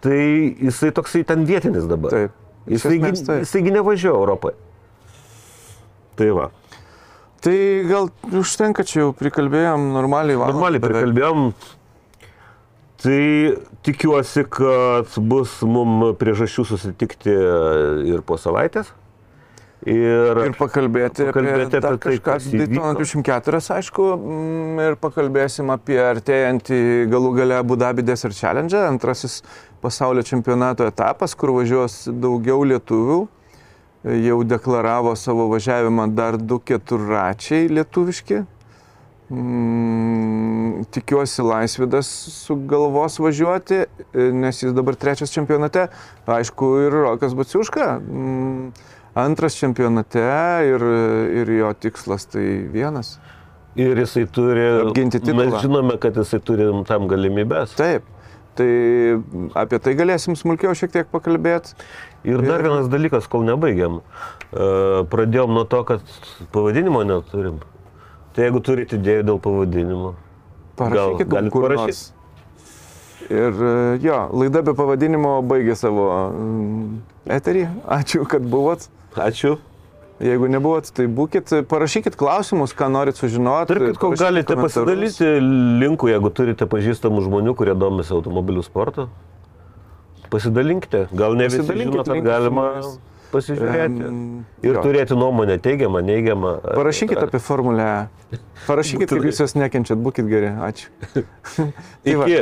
[SPEAKER 1] tai jisai toksai ten vietinis dabar.
[SPEAKER 2] Taip.
[SPEAKER 1] Jisai, jisai gi nevažiuoja Europoje. Tai va.
[SPEAKER 2] Tai gal užtenka čia jau prikalbėjom normaliai valandą.
[SPEAKER 1] Normaliai prikalbėjom. Tai tikiuosi, kad bus mums priežasčių susitikti ir po savaitės. Ir,
[SPEAKER 2] Ir pakalbėti,
[SPEAKER 1] Pakalbėti
[SPEAKER 2] apie,
[SPEAKER 1] apie tai, kas.
[SPEAKER 2] Daytona 24, aišku, mm, ir pakalbėsim apie artėjantį galų gale Abu Dhabi Desert Challenge, antrasis pasaulio čempionato etapas, kur važiuos daugiau lietuvių. Jau deklaravo savo važiavimą dar du keturračiai lietuviški. Mm, tikiuosi Laisvidas sugalvos važiuoti, e, nes jis dabar trečias čempionate. Aišku, ir Rokas Baciuška. Mm, antras čempionate ir, ir jo tikslas tai vienas.
[SPEAKER 1] ir jisai turi...
[SPEAKER 2] Apginti titulą.
[SPEAKER 1] Mes žinome, kad jisai turi tam galimybės.
[SPEAKER 2] Taip. Tai apie tai galėsim smulkiau šiek tiek pakalbėti.
[SPEAKER 1] Ir dar vienas dalykas, kol nebaigiam. E, Pradėjom nuo to, kad pavadinimo neturim. Tai jeigu turite idėjų dėl pavadinimo,
[SPEAKER 2] Parašykit
[SPEAKER 1] galit
[SPEAKER 2] kur
[SPEAKER 1] parašyt.
[SPEAKER 2] nors. Ir e, jo, laida be pavadinimo baigė savo mm, eterį. Ačiū, kad buvot.
[SPEAKER 1] Ačiū.
[SPEAKER 2] Jeigu nebuvot, tai būkit, parašykit klausimus, ką norit sužinoti.
[SPEAKER 1] Tarp kitko,
[SPEAKER 2] parašykit
[SPEAKER 1] galite pasidalyti linku, jeigu turite pažįstamų žmonių, kurie domisi automobilių sportu. Pasidalinkite. Gal ne visi žino, kad galima pasižiūrėti.
[SPEAKER 2] Em,
[SPEAKER 1] Ir
[SPEAKER 2] jo.
[SPEAKER 1] turėti nuomonę teigiamą, neigiamą.
[SPEAKER 2] Parašykit apie Formulę. E. Parašykit, kaip jūs jos nekenčiat, būkit geri. Ačiū. [LAUGHS] Tai va,
[SPEAKER 1] Iki.